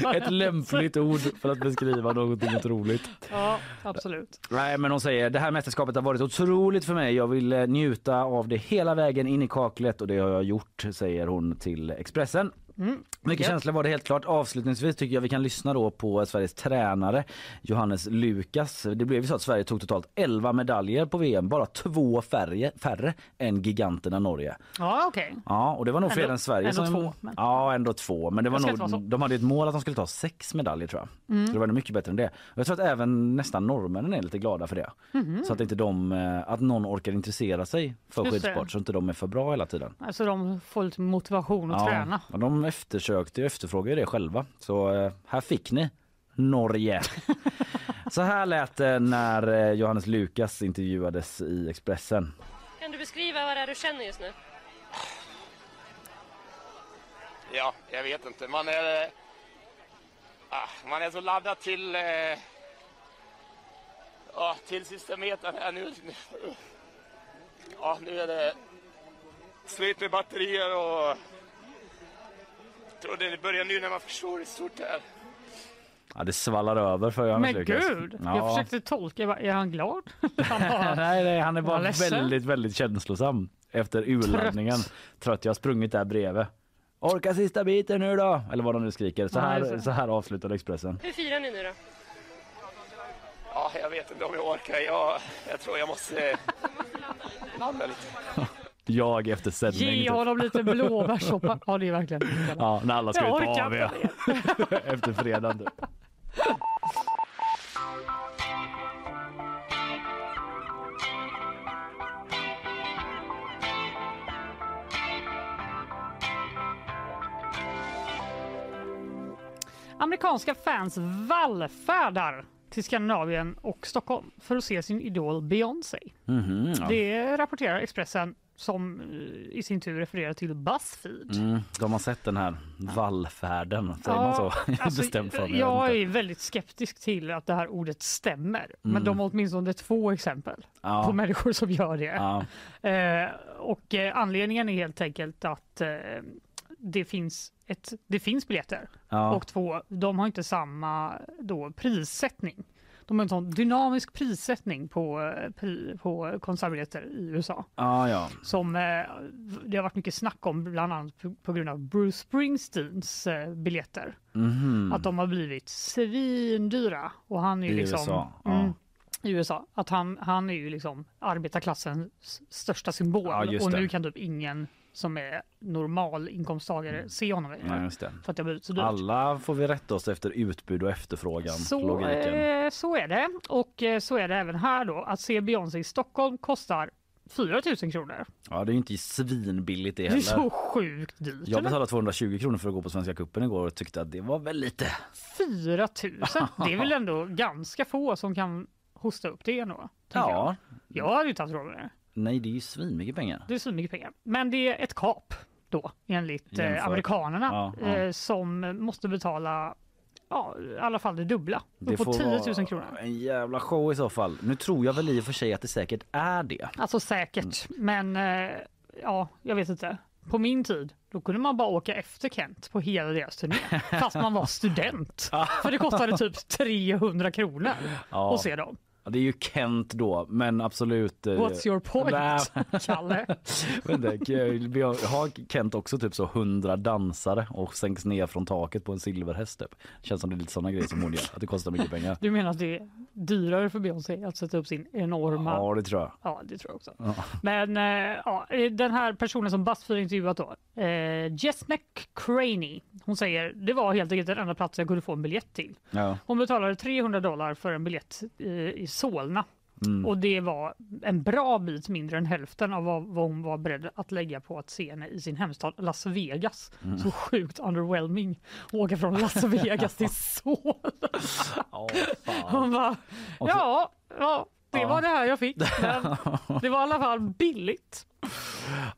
Ett lämpligt ord för att beskriva någonting otroligt. Ja, absolut. Nej, men hon säger det här mästerskapet har varit otroligt för mig. Jag vill eh, njuta av det hela vägen in i kaklet och det har jag gjort, säger hon till Expressen. Mm. Mycket känslor var det helt klart. Avslutningsvis tycker jag vi kan lyssna då på Sveriges tränare Johannes Lukas. Det blev ju så att Sverige tog totalt 11 medaljer på VM, bara två färre, färre än giganterna Norge. Ja, okej. Okay. Ja, och det var nog fler än Sverige. Ändå som, två. Men... Ja, ändå två. Men det var nog, de hade ett mål att de skulle ta sex medaljer tror jag. Mm. Så det var mycket bättre än det. Och jag tror att även nästan norrmännen är lite glada för det. Mm. Så att inte de, eh, att någon orkar intressera sig för skidsport så inte de är för bra hela tiden. Alltså de får lite motivation att ja, träna. Och de eftersökte efterfrågar det själva. Så eh, här fick ni Norge. Så här lät det när eh, Johannes Lukas intervjuades i Expressen. Kan du beskriva vad det är du känner just nu? Ja, jag vet inte. Man är... Ah, man är så laddad till, eh, ja, till sista metern här nu. Ja, nu är det slut med batterier och tror det börjar nu när man förstår i stort här. Ja, det svallar över för jag Men misslyckas. gud, Ja. jag försökte tolka. Jag bara, Är han glad? Han bara, nej, nej, han är bara ledsen? väldigt, väldigt känslosam efter urladdningen. Trött. Jag har sprungit där bredvid. Orka sista biten nu då! Eller vad de nu skriker. Så här, det. så här avslutade Expressen. Hur firar ni nu då? Ja, jag vet inte om jag orkar. Jag, jag tror jag måste landa lite. Jag efter sändning. Ge honom lite blåbärssoppa. Ja, det är verkligen. Ja, när alla ska Jag ut på AV efter fredagen. Typ. Amerikanska fans vallfärdar till Skandinavien och Stockholm för att se sin idol Beyoncé. Mhm, ja. Det rapporterar Expressen som eh, i sin tur refererar till Buzzfeed. Mm, de har sett den här vallfärden, säger man så? alltså, Bestämt för mig. jag är väldigt skeptisk till att det här ordet stämmer. Men Mm. de har åtminstone två exempel Ja. på människor som gör det. Ja. Eh, och eh, anledningen är helt enkelt att eh, det finns ett, det finns biljetter Ja. och två, de har inte samma då, prissättning. De har en sån dynamisk prissättning på, eh, på konsertbiljetter i USA. Ja, ja. Som eh, det har varit mycket snack om bland annat på, grund av Bruce Springsteens eh, biljetter. Mhm. Att de har blivit svindyra. Och han är I liksom, USA. Mm, I USA. Att han, han är ju liksom arbetarklassens största symbol. Just och nu kan typ ingen som är normal inkomsttagare se honom längre. Det. För att det så dyrt. Alla får vi rätta oss efter utbud och efterfrågan. Så, eh, så är det. Och eh, så är det även här då. Att se Beyoncé i Stockholm kostar 4 000 kronor. Ja, det är ju inte svinbilligt det Det är heller. så sjukt dyrt. Jag betalade 220 kronor för att gå på Svenska cupen igår och tyckte att det var väl lite. 4 000? Det är väl ändå ganska få som kan hosta upp det ändå? Ja. Jag. jag hade inte haft råd med det. Nej, det är ju svinmycket pengar. Det är så mycket pengar. Men det är ett kap då enligt eh, amerikanerna Ja, ja. Eh, som måste betala ja, i alla fall det dubbla. Det får 10 000 vara kronor. En jävla show i så fall. Nu tror jag väl i och för sig att det säkert är det. Alltså säkert, men eh, ja, jag vet inte. På min tid, då kunde man bara åka efter Kent på hela deras turné. Fast man var student. För det kostade typ 300 kronor Ja. att se dem. Ja, det är ju Kent då, men absolut. eh, What's your point, Nej, Kalle? vi har- Kent också typ så 100 dansare och sänks ner från taket på en silverhäst typ. Känns som det är lite sådana grejer som hon gör, att det kostar mycket pengar. Du menar att det är dyrare för Beyoncé att sätta upp sin enorma... Ja, det tror jag. Ja, det tror jag också. Ja. Men eh, ja, den här personen som Buzzfeed intervjuat då, eh, Jess McCraney, hon säger det var helt enkelt den enda plats jag kunde få en biljett till. Ja. Hon betalade 300 dollar för en biljett i Solna. Mm. Och det var en bra bit mindre än hälften av vad, vad hon var beredd att lägga på att se henne i sin hemstad Las Vegas. Mm. Så sjukt underwhelming åka från Las Vegas till Solna. Ja, Hon bara, ja, ja, det Ja. var det här jag fick. Men det var i alla fall billigt.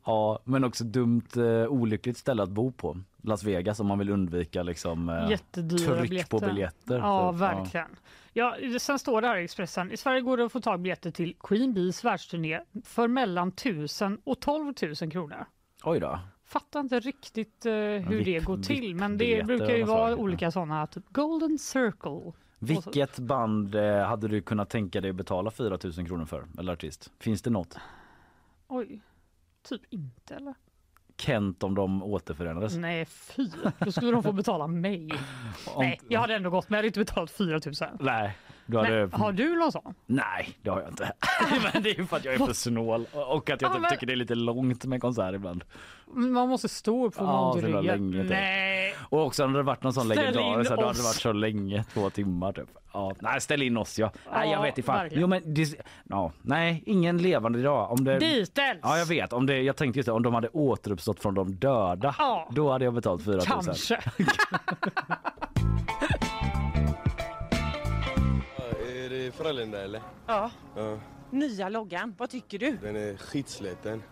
Ja, men också dumt, eh, olyckligt ställe att bo på. Las Vegas om man vill undvika liksom eh, tryck biljetter. på biljetter. Ja, Så, verkligen. Ja, sen står det här i Expressen. I Sverige går det att få tag biljetter till Queen Bees världsturné för mellan 1000 och 12 000 kronor. Oj då. Fattar inte riktigt eh, hur VIP det går till, men det brukar ju vara slag. olika sådana, typ Golden Circle. Vilket band eh, hade du kunnat tänka dig betala 4 000 kronor för? Eller artist? Finns det något? Oj, typ inte eller? Kent om de återförenades? Nej, fy. Då skulle de få betala mig. Om- Nej, jag hade ändå gått, men jag hade inte betalat 4 000. Nej. Du hade... Men, har du någon sån? Nej, det har jag inte. men det är ju för att jag är för snål och att jag Ja, men- tycker det är lite långt med konsert ibland. Man måste stå upp för Ja, någon ryggen. länge, typ. Nej, Och också om det hade varit någon sån legendarisk så hade det varit så länge, två timmar typ. Ja, nej, ställ in oss ja. Nej, jag Ja, vet inte. Jo men det, ja, nej, ingen levande idag. Om det, Beatles! Ja, jag vet. Om det, jag tänkte just det, om de hade återuppstått från de döda, Ja. då hade jag betalt 4 000. Kanske. Det Frölunda eller? Ja. Ja, Nya loggan, vad tycker du? den är skitsliten.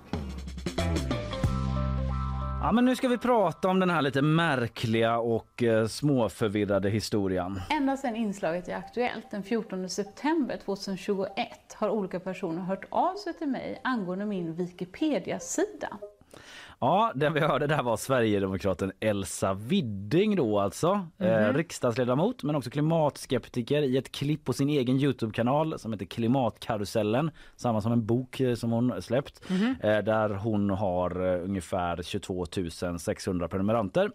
Ja, men nu ska vi prata om den här lite märkliga och eh, småförvirrade historien. Ända sedan inslaget i Aktuellt den 14 september 2021 har olika personer hört av sig till mig angående min Wikipedia-sida. Ja, den vi hörde där var Sverigedemokraten Elsa Widding då alltså. Eh, riksdagsledamot men också klimatskeptiker i ett klipp på sin egen Youtube-kanal som heter Klimatkarusellen. Samma som en bok eh, som hon släppt. Eh, där hon har eh, ungefär 22 600 prenumeranter.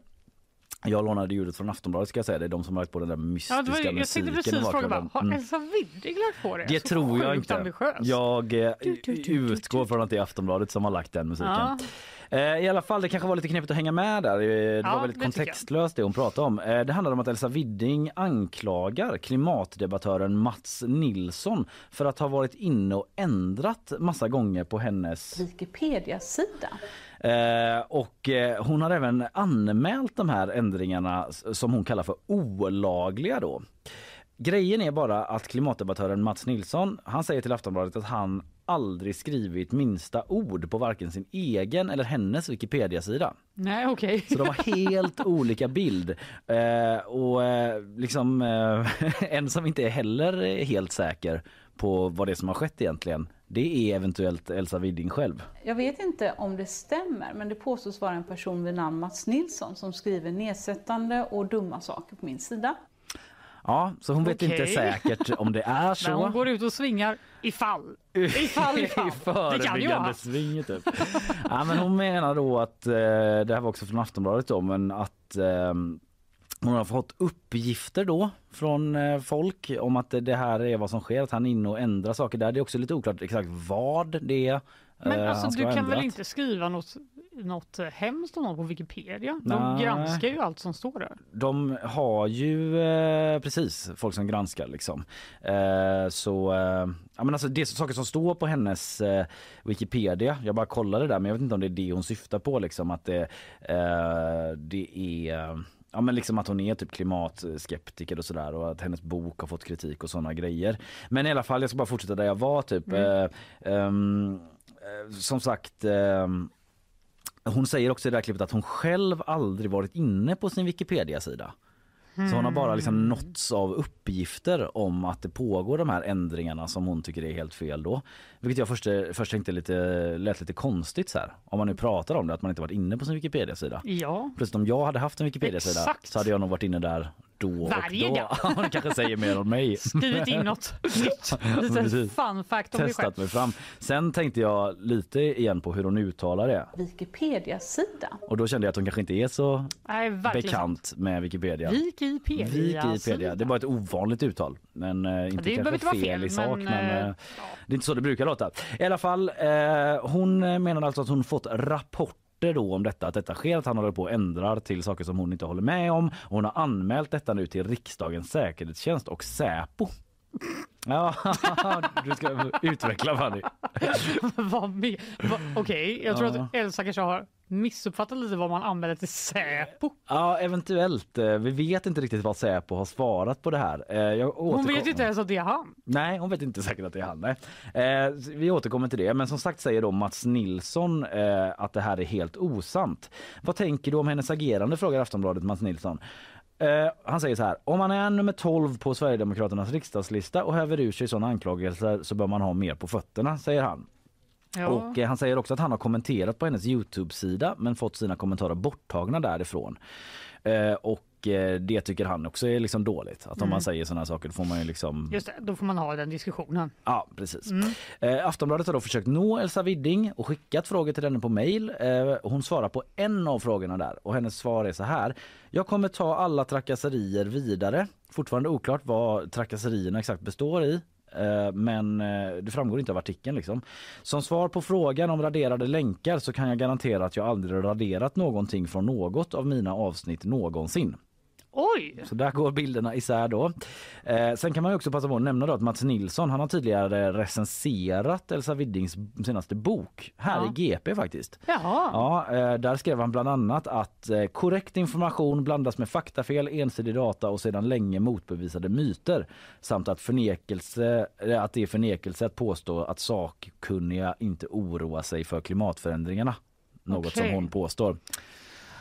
Jag lånade ljudet från Aftonbladet ska jag säga. Det är de som har lagt på den där mystiska Ja, det var, jag musiken. tänkte i precis fråga bara, har Mm. Elsa Widding lagt på det? Det Så tror jag inte. ambitiöst. Jag eh, Du, du, du, du, utgår från att det är Aftonbladet som har lagt den musiken. Ja. Eh, I alla fall, det kanske var lite knepigt att hänga med där. Eh, Det Ja, var väldigt det jag. kontextlöst det hon pratade om. Det handlar om att Elsa Widding anklagar klimatdebattören Mats Nilsson för att ha varit inne och ändrat massa gånger på hennes Wikipedia-sida. Eh, och eh, hon har även anmält de här ändringarna som hon kallar för olagliga då. Grejen är bara att klimatdebattören Mats Nilsson, han säger till Aftonbladet att han aldrig skrivit minsta ord på varken sin egen eller hennes Wikipedia-sida. Nej, okej. Så de har helt olika bild. Eh, och eh, liksom eh, en som inte är heller helt säker på vad det är som har skett egentligen. Det är eventuellt Elsa Widding själv. Jag vet inte om det stämmer, men det påstås vara en person vid namn Mats Nilsson som skriver nedsättande och dumma saker på min sida. Ja, så hon vet Okej. inte säkert om det är så. Men hon går ut och svingar ifall. Ifall, ifall. I Det kan ju vara. förebyggande sving typ. ja, men hon menar då att, eh, det här var också från Aftonbladet då, men att eh, hon har fått uppgifter då från eh, folk om att det- här är vad som sker, att han är inne och ändrar saker där. Det är också lite oklart exakt vad det är Men eh, alltså du kan väl inte skriva något, något hemskt om någon på Wikipedia? De Nej. granskar ju allt som står där. De har ju eh, precis folk som granskar liksom. Eh, så eh, ja, men alltså det är saker som står på hennes eh, Wikipedia. Jag bara kollade där men jag vet inte om det är det hon syftar på liksom att det, det är Ja men liksom att hon är typ klimatskeptiker och sådär och att hennes bok har fått kritik och sådana grejer. Men i alla fall, jag ska bara fortsätta där jag var typ. Eh, ehm, eh, som sagt ehm, hon säger också i det här klippet att hon själv aldrig varit inne på sin Wikipedia-sida. Så hon har bara liksom nåtts av uppgifter om att det pågår de här ändringarna som hon tycker är helt fel då. Vilket jag först, först tänkte lite, lät lite konstigt så här. Om man nu pratar om det, att man inte varit inne på sin Wikipedia-sida. Ja. Plötsligt om jag hade haft en Wikipedia-sida så hade jag nog varit inne där då Varje och då. dag. det kanske säger mer om mig. Skrivit in något nytt. Lite fun fact om. Testat mig fram. Sen tänkte jag lite igen på hur hon uttalar det. Wikipedia-sida. Och då kände jag att hon kanske inte är så Nej, bekant med Wikipedia. Wikipedia. Wikipedia. Det är bara ett ovanligt uttal. Men eh, inte det kanske inte fel, fel, i sak. men, Men, eh, eh, det är inte så det brukar låta. I alla fall, eh, hon menar alltså att hon fått rapporter då om detta, att detta sker, att han håller på och ändrar till saker som hon inte håller med om. Och hon har anmält detta nu till riksdagens säkerhetstjänst och Säpo. Ja, du ska utveckla Fanny. Okej, jag tror att Elsa kanske har missuppfattat lite vad man anmäler till Säpo. Ja, eventuellt. Eh, Vi vet inte riktigt vad Säpo har svarat på det här. Eh, Jag Hon vet inte ens att det är han. Nej, hon vet inte säkert att det är han. Nej. Eh, vi återkommer till det. Men som sagt säger då Mats Nilsson att det här är helt osant. Vad tänker du om hennes agerande? frågar Aftonbladet Mats Nilsson. Han säger så här. Om man är nummer 12 på Sverigedemokraternas riksdagslista och häver ur sig sådana anklagelser så bör man ha mer på fötterna, säger han. Ja. Och eh, han säger också att han har kommenterat på hennes Youtube-sida men fått sina kommentarer borttagna därifrån. Eh, och eh, det tycker han också är liksom dåligt. Att om Mm. man säger sådana saker då får man ju liksom Just det, då får man ha den diskussionen. Ja, precis. Mm. Eh, Aftonbladet har då försökt nå Elsa Widding och skickat frågor till henne på mail. Eh, hon svarar på en av frågorna där och hennes svar är så här. Jag kommer ta alla trakasserier vidare. Fortfarande oklart vad trakasserierna exakt består i. Eh, men eh, det framgår inte av artikeln. Liksom. Som svar på frågan om raderade länkar så kan jag garantera att jag aldrig raderat någonting från något av mina avsnitt någonsin. Oj! Så där går bilderna isär då. Eh, sen kan man också passa på att nämna då att Mats Nilsson han har tidigare recenserat Elsa Widdings senaste bok här Ja. i GP faktiskt. Jaha. Ja, eh, där skrev han bland annat att eh, korrekt information blandas med faktafel, ensidig data och sedan länge motbevisade myter samt att, förnekelse, eh, att det är förnekelse att påstå att sakkunniga inte oroar sig för klimatförändringarna. något Okej. som hon påstår.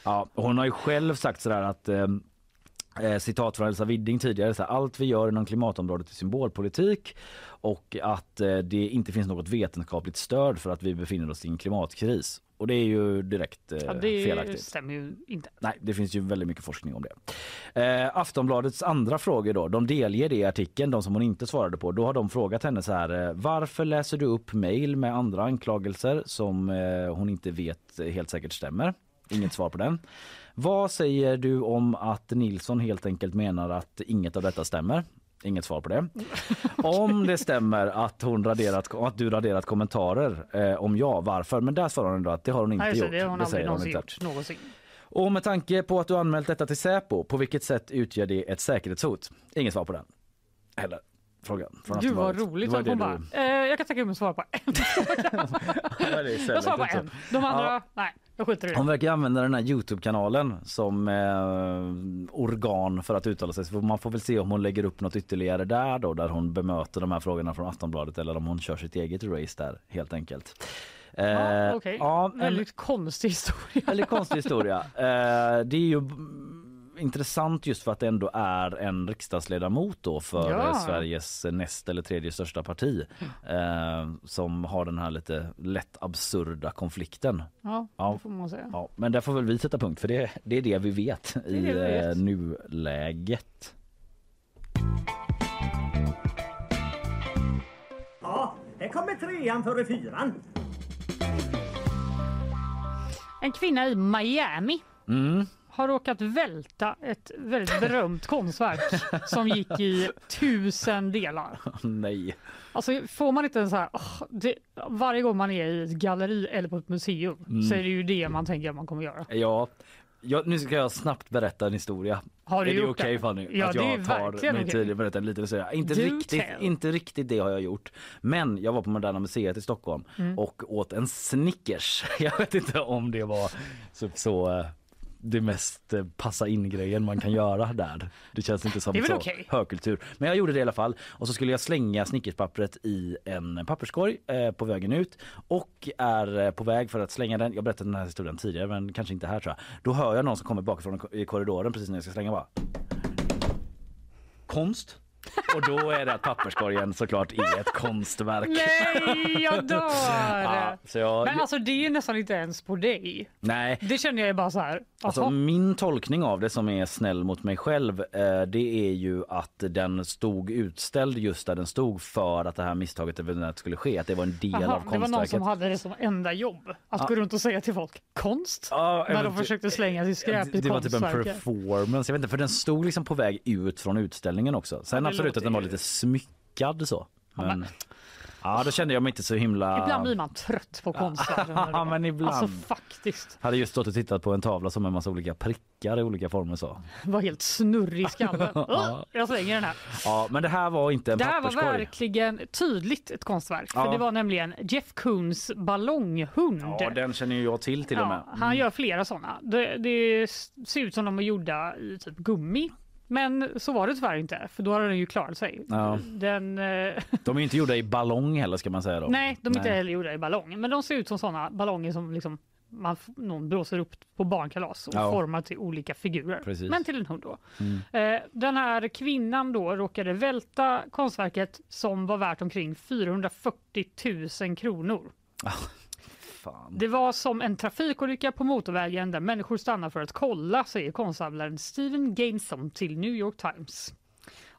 Ja, hon har ju själv sagt sådär att eh, citat från Elsa Widding tidigare. Så här, Allt vi gör inom klimatområdet är symbolpolitik och att eh, det inte finns något vetenskapligt stöd för att vi befinner oss i en klimatkris. Och det är ju direkt eh, Ja, det felaktigt. stämmer ju inte. Nej, det finns ju väldigt mycket forskning om det. Eh, Aftonbladets andra frågor då, de delger det i artikeln, de som hon inte svarade på. Då har de frågat henne så här, eh, varför läser du upp mejl med andra anklagelser som eh, hon inte vet helt säkert stämmer? Inget svar på den. Vad säger du om att Nilsson helt enkelt menar att inget av detta stämmer? Inget svar på det. Om det stämmer att, hon raderat, att du raderat kommentarer, eh, om ja, varför? Men där svarar hon då att det har hon inte Nej, gjort. det hon säger hon inte. Någonsin. Och med tanke på att du anmält detta till Säpo, på vilket sätt utgör det ett säkerhetshot? Inget svar på den. Heller. Frågan från Gud vad roligt var hon du- bara, eh, jag kan tänka mig att svara på en Jag svarar på en. De andra, Ja. nej, jag skiter i det. Hon verkar använda den här Youtube-kanalen som eh, organ för att uttala sig. Så man får väl se om hon lägger upp något ytterligare där då, där hon bemöter de här frågorna från Aftonbladet eller om hon kör sitt eget race där helt enkelt. Eh, Ja, okej. ja, en- Väldigt konstig historia. Väldigt konstig historia. Eh, det är ju intressant just för att det ändå är en riksdagsledamot då för Ja. eh, Sveriges näst eller tredje största parti eh, som har den här lite lätt absurda konflikten. Ja, Ja. det får man säga. Ja, men där får väl vi sätta punkt för det, det är det vi vet är i det vi vet. eh, nuläget. Ja, här kommer trean före fyran. En kvinna i Miami Mm. Har råkat välta ett väldigt berömt konstverk som gick i tusen delar. Nej. Alltså får man inte en så här, åh, det, varje gång man är i ett galleri eller på ett museum Mm. så är det ju det man tänker att man kommer göra. Ja, ja, nu ska jag snabbt berätta en historia. Har du är det okej det? Fanny? Ja, att jag tar okej. tid att berätta en liten historia. Inte Do riktigt, tell. inte riktigt det har jag gjort. Men jag var på Moderna Museet i Stockholm Mm. och åt en Snickers. Jag vet inte om det var så, så eh, det mest eh, passa in grejen man kan göra där. Det känns inte som så okej? högkultur. Men jag gjorde det i alla fall och så skulle jag slänga snickerspappret i en papperskorg eh, på vägen ut och är eh, på väg för att slänga den. Jag berättade den här historien tidigare men kanske inte här tror jag. Då hör jag någon som kommer bakifrån i korridoren precis när jag ska slänga bara. Konst. Och då är det att papperskorgen såklart är ett konstverk. Nej, jag dör! Ja, jag, Men alltså det är nästan inte ens på dig. nej, Det känner jag bara så här, Alltså, min tolkning av det som är snäll mot mig själv eh, det är ju att den stod utställd just där den stod för att det här misstaget eventuellt skulle ske. Att det var en del Jaha, av det var någon konstverket. som hade det som enda jobb. Att Ja. gå runt och säga till folk konst. Ja, när de försökte slänga sitt skräp i det var typ en konstverket. performance, jag vet inte för den stod liksom på väg ut från utställningen också. Sen det absolut att den var lite smyckad så. Ja, Men, ja då kände jag mig inte så himla... Ibland blir man trött på konstvärlden. Ja, men ibland. Alltså faktiskt. Hade just stått och tittat på en tavla som en massa olika prickar i olika former så. Var helt snurrig i skallen. Ja. Jag slänger den här. Ja men det här var inte en Det här var verkligen tydligt ett konstverk. För Ja. det var nämligen Jeff Koons ballonghund. Ja den känner ju jag till till och med. Mm. Ja, han gör flera sådana. Det, det ser ut som de är gjorda i typ gummi. Men så var det tyvärr inte, för då hade den ju klarat sig. Ja. Den, eh, De är inte gjorda i ballong heller ska man säga då. nej, de är inte heller gjorda i ballong. Men de ser ut som sådana ballonger som liksom man, någon blåser upp på barnkalas och Ja. formar till olika figurer. Precis. Men till en hund då. Mm. Eh, den här kvinnan då råkade välta konstverket som var värt omkring 440 000 kronor. Fan. Det var som en trafikolycka på motorvägen där människor stannar för att kolla, säger konstsamlaren Steven Gainson till New York Times.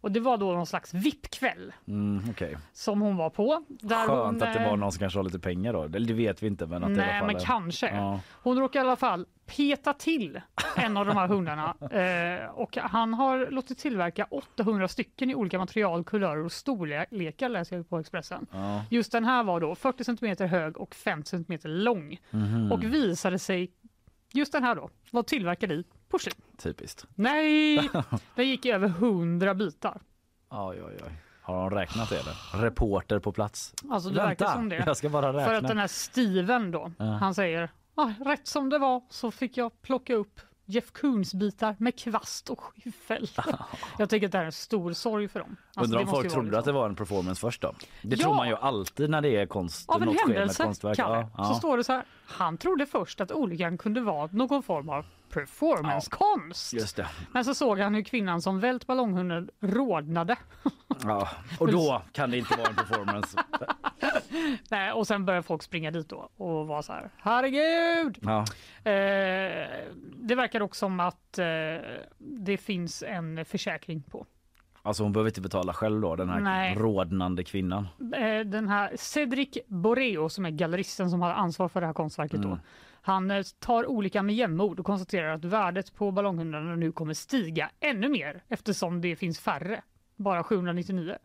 Och det var då någon slags VIP-kväll Mm, okej. som hon var på. Där Skönt hon, att det var eh, någon som kanske har lite pengar då. Det vet vi inte men att Nej, men är- kanske. Ja. Hon råkade i alla fall peta till en av de här hundarna eh, och han har låtit tillverka 800 stycken i olika material, kulörer och storlekar läser jag på Expressen. Ja. Just den här var då 40 cm hög och 5 cm lång Mhm. och visade sig, just den här då, var tillverkad i porslin. Typiskt. Nej, den gick i över 100 bitar. Oj, oj, oj. Har de räknat det eller? Reporter på plats. Alltså det verkar Vänta, som det. jag ska bara räkna. För att den här Steven då, Ja. han säger ah, rätt som det var så fick jag plocka upp Jeff Koons-bitar med kvast och skyffel. Jag tycker att det är en stor sorg för dem. Alltså, Undrar om folk trodde liksom- att det var en performance först då? Det Ja. tror man ju alltid när det är konst. Av en händelse. Kalle, Ja, ja. så står det så här. Han trodde först att olyckan kunde vara någon form av performancekonst. Just det. Men så såg han hur kvinnan som vält ballonghunden rodnade. Ja. Och då kan det inte vara en performance. Nej, och sen började folk springa dit då och vara så här. Herregud! Ja. Eh, det verkar också som att eh, det finns en försäkring på. Alltså hon behöver inte betala själv då, den här Nej. rodnande kvinnan. Eh, den här Cedric Borreo som är galleristen som har ansvar för det här konstverket då. Han eh, tar olika med jämnmod och konstaterar att värdet på ballonghundarna nu kommer stiga ännu mer eftersom det finns färre. Bara 799.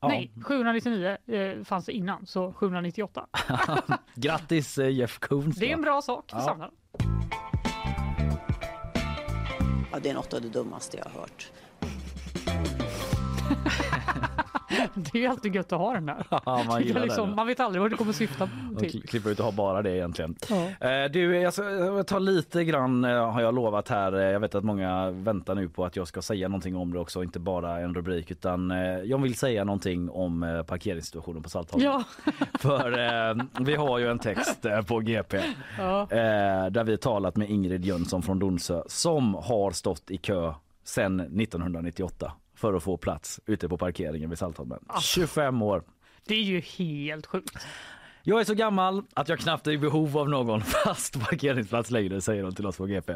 Ja. Nej, 799 eh, fanns det innan, så 798. Grattis eh, Jeff Koons. Det är en bra sak för Ja. samhället. Ja, det är något av det dummaste jag har hört. Det är ju alltid gött att ha den där. Ja, man gillar liksom, den. man vet aldrig vad det kommer syfta till. kli- klippa ut och ha bara det egentligen. Ja. Eh, Du, jag ska tar lite grann eh, har jag lovat här. Eh, Jag vet att många väntar nu på att jag ska säga någonting om det också, inte bara en rubrik utan jag vill säga någonting om parkeringssituationen på Saltholm. Ja. För vi har ju en text på GP Ja. där vi talat med Ingrid Jönsson från Donsö som har stått i kö sedan 1998 för att få plats ute på parkeringen vid Saltholmen. 25 år. Det är ju helt sjukt. Jag är så gammal att jag knappt är i behov av någon fast parkeringsplats längre, säger hon till oss på GP.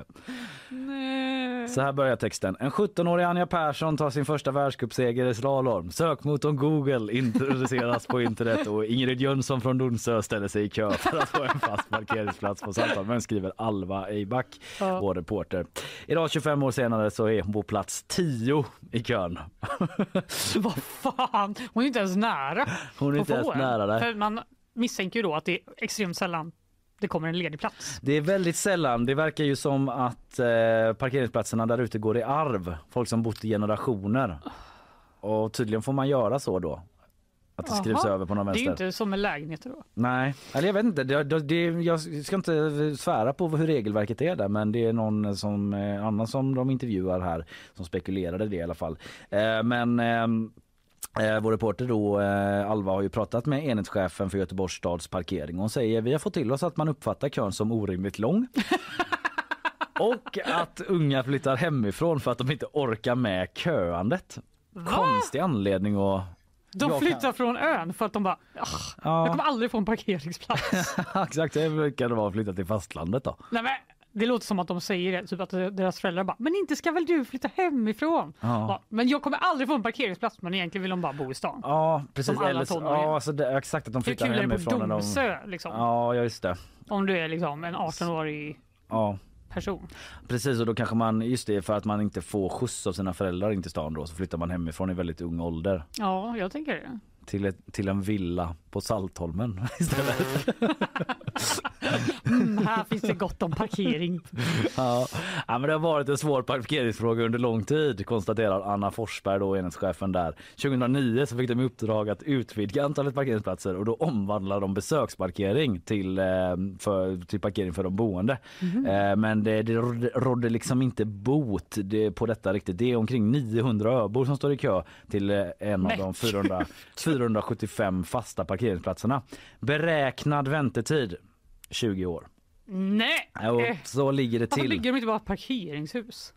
Så här börjar texten. En 17-årig Anja Persson tar sin första världscupseger i slalom. Sökmotorn Google introduceras på internet och Ingrid Jönsson från Donsö ställer sig i kö för att få en fast parkeringsplats på Saltholmen, skriver Alva Eiback, Ja. vår reporter. Idag 25 år senare så är hon på plats 10 i kön. Vad fan, hon är inte ens nära. Hon är inte ens en. nära där. För man misstänker ju då att det är extremt sällan det kommer en ledig plats. Det är väldigt sällan. Det verkar ju som att eh, parkeringsplatserna där ute går i arv. Folk som bott i generationer. Och tydligen får man göra så då. Att det skrivs Jaha. över på någon Det är vänster. inte som med lägenheter då. Nej, eller jag vet inte. Det, det, det, jag ska inte svära på hur regelverket är där men det är någon som, eh, annan som de intervjuar här som spekulerade det i alla fall. Eh, men ehm, Eh, vår reporter då, eh, Alva har ju pratat med enhetschefen för Göteborgs stads parkering. Hon säger vi har fått till oss att man uppfattar kön som orimligt lång. och att unga flyttar hemifrån för att de inte orkar med köandet. Konstig anledning att... De flyttar från ön för att de bara, "Ah, Ja. jag kommer aldrig få en parkeringsplats. Exakt, det brukar det vara att flytta till fastlandet då. Nej, men det låter som att de säger det, typ att deras föräldrar bara, men inte ska väl du flytta hemifrån? Ja. Ja, men jag kommer aldrig få en parkeringsplats, men egentligen vill de bara bo i stan. Ja, precis. Eller så- ja, alltså det, exakt att de Hur flyttar kul är det på hemifrån. när de- liksom? Ja, just det. Om du är liksom en 18-årig Ja. person. Precis och då kanske man, just det för att man inte får skjuts av sina föräldrar in till stan då så flyttar man hemifrån i väldigt ung ålder Ja, jag tänker det. till, ett, till en villa på Saltholmen istället. Mm, här finns det gott om parkering. ja. ja men det har varit en svår parkeringsfråga under lång tid konstaterar Anna Forsberg då enhetschefen där. 2009 så fick de i uppdrag att utvidga antalet parkeringsplatser och då omvandlade de besöksparkering till, eh, för, till parkering för de boende. Eh, men det, det rådde- liksom inte bot på detta riktigt. Det är omkring 900 öbor som står i kö till eh, en av Men de 400, 475 fasta parkeringsplatserna. Beräknad väntetid 20 år. Nej! Jo, Eh, så ligger det Varför till. bygger de inte bara parkeringshus?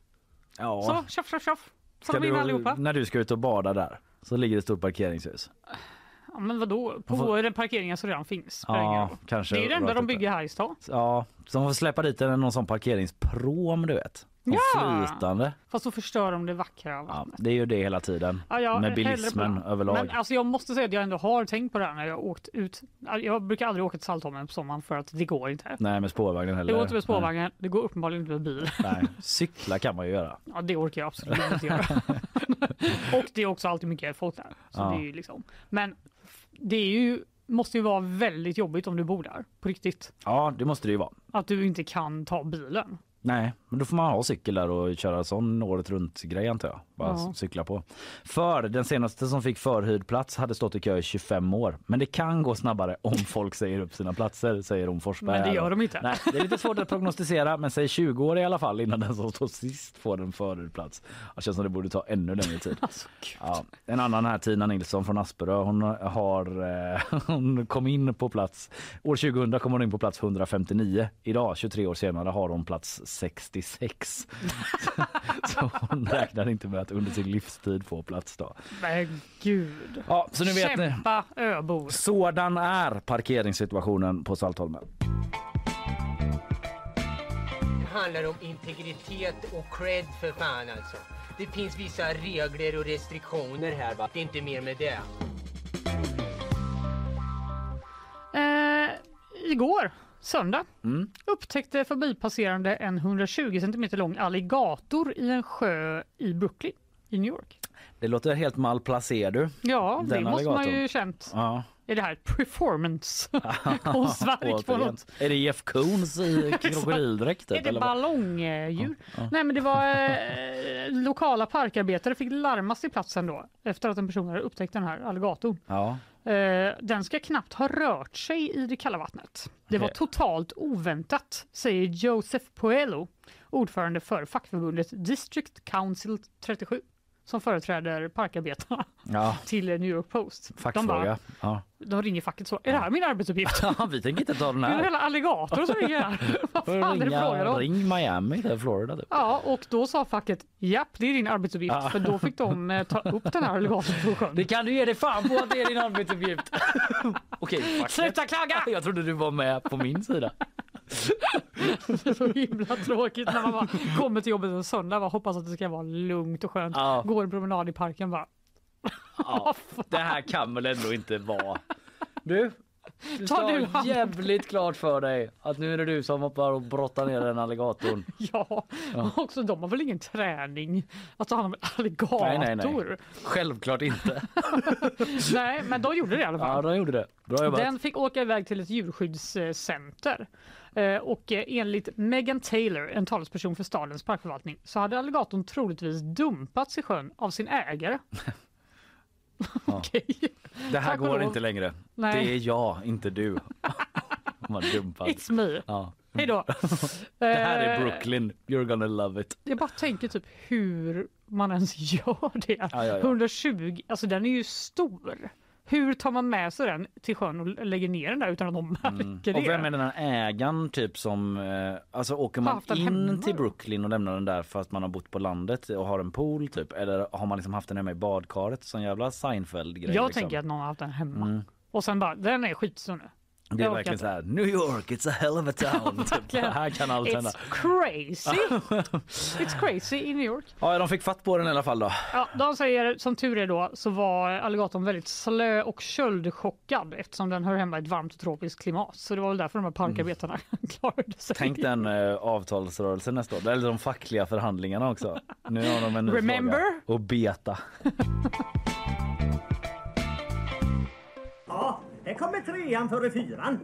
Ja. Så, tjoff, tjoff, tjoff. In du, allihopa. när du ska ut och bada där så ligger det ett stort parkeringshus. Ja, men vadå? På får- den parkeringen som redan finns. Ja, kanske. Det är det enda de bygger här i stan. Ja, så de får släppa dit en någon sån parkeringsprom du vet. Ja. Flytande. Fast så förstör de det vackra. Ja, det är ju det hela tiden. Ja, jag med bilismen överlag. Men alltså, jag måste säga att jag ändå har tänkt på det här när jag åkt ut. Jag brukar aldrig åka till Saltholmen på sommaren för att det går inte. Nej med spårvagnen heller. Det går inte med spårvagnen, det går uppenbarligen inte med bil. Nej. Nej. Cykla kan man ju göra. Ja, det orkar jag absolut inte göra. och det är också alltid mycket folk där. Så Ja. det är ju liksom. Men det är ju, måste ju vara väldigt jobbigt om du bor där på riktigt. Ja det måste det ju vara. Att du inte kan ta bilen. Nej, men då får man ha cykel där och köra sån året runt grej antar jag. Bara Ja. cykla på. För den senaste som fick förhyrd plats hade stått i kö i 25 år. Men det kan gå snabbare om folk säger upp sina platser, säger hon Forsberg. Men det gör de inte. Nej, det är lite svårt att prognostisera, men säg 20 år i alla fall innan den som står sist får en förhyrd plats. Det känns som det borde ta ännu längre tid. Alltså, Ja, en annan här, Tina Nilsson från Asperö, hon har eh, hon kom in på plats, år 2000 kom hon in på plats 159. Idag, 23 år senare, har hon plats 66. så hon räknar inte med att under sin livstid få plats då. Men gud. Ja, så nu vet ni. Kämpa öbor. Sådan är parkeringssituationen på Saltholmen. Det handlar om integritet och cred för fan alltså. Det finns vissa regler och restriktioner här va. Det är inte mer med det. Eh, igår, söndag, Mm. upptäckte förbipasserande en 120 cm lång alligator i en sjö i Brooklyn i New York. Det låter helt malplacerad du. Ja, det Den måste man alligatorn. ju känt. Ja. Är det här ett performance-konstverk på något? Är det Jeff Koons i krokodildräkt? typ, Är det ballongdjur? Ja. Nej men det var eh, lokala parkarbetare fick larmas till platsen då efter att en person hade upptäckt den här alligatorn. Ja. Eh, den ska knappt ha rört sig i det kalla vattnet. Det var totalt oväntat, säger Joseph Poello, ordförande för fackförbundet District Council 37 som företräder parkarbetarna Ja. till New York Post. De, bara, Ja. de ringer facket så. Är det här min arbetsuppgift? ja, vi tänker inte ta den Det är här. hela alligator som ringer här. Vad fan är det ring Miami till Florida. Typ. Ja, och då sa facket japp, det är din arbetsuppgift. Ja. För då fick de eh, ta upp den här alligatorn på sjön. Det kan du ge dig fan på att det är din arbetsuppgift. Okej. Sluta klaga! Jag trodde du var med på min sida. Det är så himla tråkigt när man bara kommer till jobbet en söndag och hoppas att det ska vara lugnt och skönt. Ja. Går en promenad i parken bara. Ja, det här kan väl ändå inte vara. Du, du Ta ska du ha jävligt klart för dig att nu är det du som hoppar och brottar ner den alligatorn. Ja, Ja. och också de har väl ingen träning att ta hand om en alligator? Nej, nej, nej. Självklart inte. Nej, men de gjorde det i alla fall. Ja, de gjorde det. Bra jobbat. Den fick åka iväg till ett djurskyddscenter. Eh, Och eh, enligt Megan Taylor, en talesperson för stadens parkförvaltning, så hade alligatorn troligtvis dumpats i sjön av sin ägare. Okej. Det här Tack och går lov. inte längre. Nej. Det är jag, inte du. Man dumpad. It's me. Ja. Hej då. Det här är Eh, Brooklyn. You're gonna love it. Jag bara tänker typ hur man ens gör det. Ja, ja, ja. 120, alltså den är ju stor. Hur tar man med sig den till sjön och lägger ner den där utan att de märker Och det? vem är den här ägaren typ som, eh, alltså åker man in hemma till? Brooklyn och lämnar den där för att man har bott på landet och har en pool typ? Eller har man liksom haft den hemma i badkaret som jävla Seinfeld-grej? Jag liksom? tänker att någon har haft den hemma. Mm. Och sen bara, den är skitstor nu. Det är verkligen inte. så här, New York, it's a hell of a town. typ. Här kan allt hända. It's crazy! It's crazy i New York. Ja, de fick fatt på den i alla fall då. Ja, de säger som tur är då så var alligatorn väldigt slö och köldchockad eftersom den hör hemma i ett varmt tropiskt klimat. Så det var väl därför de här parkarbetarna klarade sig. Tänk den eh, avtalsrörelsen nästa år, eller de fackliga förhandlingarna också. Nu har de en ny Remember? fråga. Och beta. Ja, här kommer trean före fyran.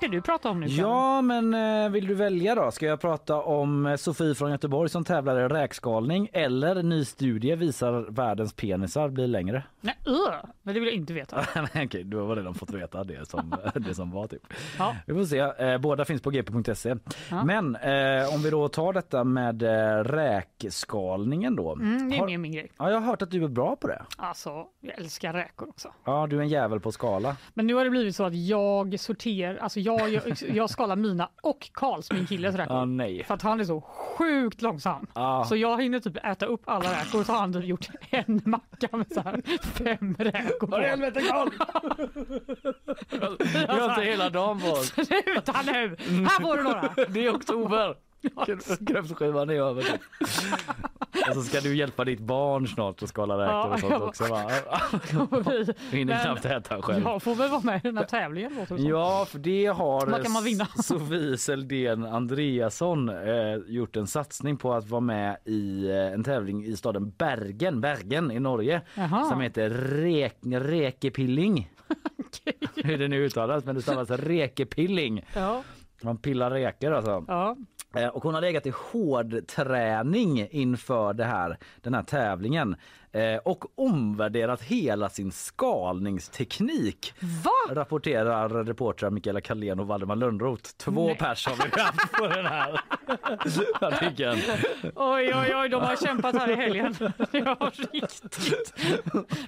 Ska du prata om nu? Ja, men eh, vill du välja då? Ska jag prata om eh, Sofie från Göteborg som tävlar i räkskalning eller ny studie visar världens penisar blir längre? Nej, uh, men det vill jag inte veta. Nej, Okej, du har redan fått veta det som, det som var typ. Ja. Vi får se. Eh, båda finns på gp.se. Ja. Men eh, om vi då tar detta med räkskalningen då. Mm, det är Har- min grej. Ja, jag har hört att du är bra på det. Alltså, jag älskar räkor också. Ja, du är en jävel på skala. Men nu har det blivit så att jag sorterar, alltså jag, jag, jag skalar mina och Karls, min killes räkor. Ja, nej. För att han är så sjukt långsam. Ja. Så jag hinner typ äta upp alla räkor så har han typ gjort en macka med så här fem räkor på. Vad i helvete Karl! Vi har inte hela dagen på oss. Sluta nu! Här får du några! Det är oktober. Kräftskivan är över. Och så ska du hjälpa ditt barn snart att skala räkor Ja, och sånt jag- också va? Hinner knappt äta själv. Jag får väl vara med i den här tävlingen låter det. Ja, för det har kan man vinna? Sofie Seldén Andreasson eh, gjort en satsning på att vara med i eh, en tävling i staden Bergen, Bergen i Norge Jaha. som heter Rek, Rekepilling. Hur det nu uttalas, men det stavas Rekepilling. Ja. Man pillar räkor alltså. Ja. Eh, Och hon har legat i hård träning inför det här, den här tävlingen eh, och omvärderat hela sin skalningsteknik. Va? Rapporterar reportrar Mikaela Carlén och Valdemar Lönnroth. Två Nej. pers har vi haft på den här artikeln. Oj, oj, oj, de har kämpat här i helgen. Ja, riktigt.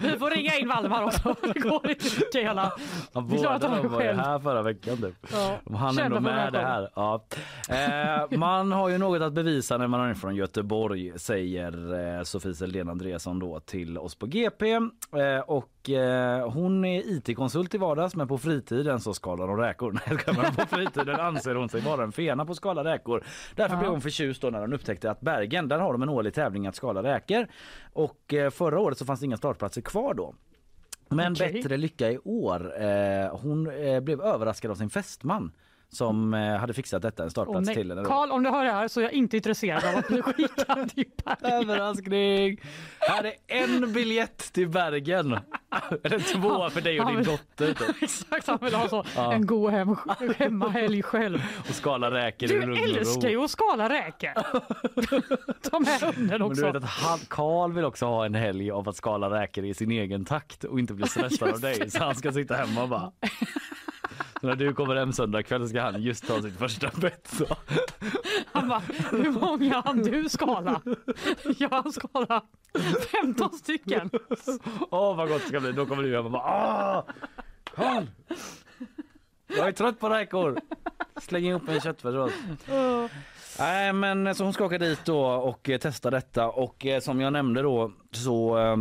Vi får ringa in Valdemar också. Det går inte Mikaela. Ja, båda de var ju här förra veckan. Typ. Ja, De hann ändå med det här. Ja. Eh, man har ju något att bevisa när man är från Göteborg säger eh, Sofie Seldén Andreasson då till oss på GP. Eh, och eh, hon är IT-konsult i vardags men på fritiden så skalar hon räkor. Men på fritiden anser hon sig vara en fena på att skala räkor. Därför Ja. blev hon förtjust då när hon upptäckte att Bergen, där har de en årlig tävling att skala räkor. Och eh, förra året så fanns det inga startplatser kvar då. Men Okej. bättre lycka i år. Hon blev överraskad av sin fästman som eh, hade fixat detta en startplats nej. till då. Karl, om du hör det här så är jag inte intresserad av att bli skickad till Bergen. Överraskning! Här är en biljett till Bergen. Eller två för dig och din dotter. Typ. Exakt, han vill ha så. Ja. En god hem, hemmahelg själv. Och skala räkor i Du lugn och ro. älskar ju att skala räkor. Ta med hunden Men du också. vet att Karl vill också ha en helg av att skala räkor i sin egen takt och inte bli stressad av dig. Så han ska sitta hemma och bara. Så när du kommer hem söndag kväll ska han just ta sitt första bett. Så. Han bara, hur många hann du skala? Jag hann skala 15 stycken. Åh vad gott det ska bli. Då kommer du hem och bara! Karl! Jag är trött på räkor. Släng ihop en köttfärssås. Nej men så hon ska åka dit då och eh, testa detta och eh, som jag nämnde då så eh,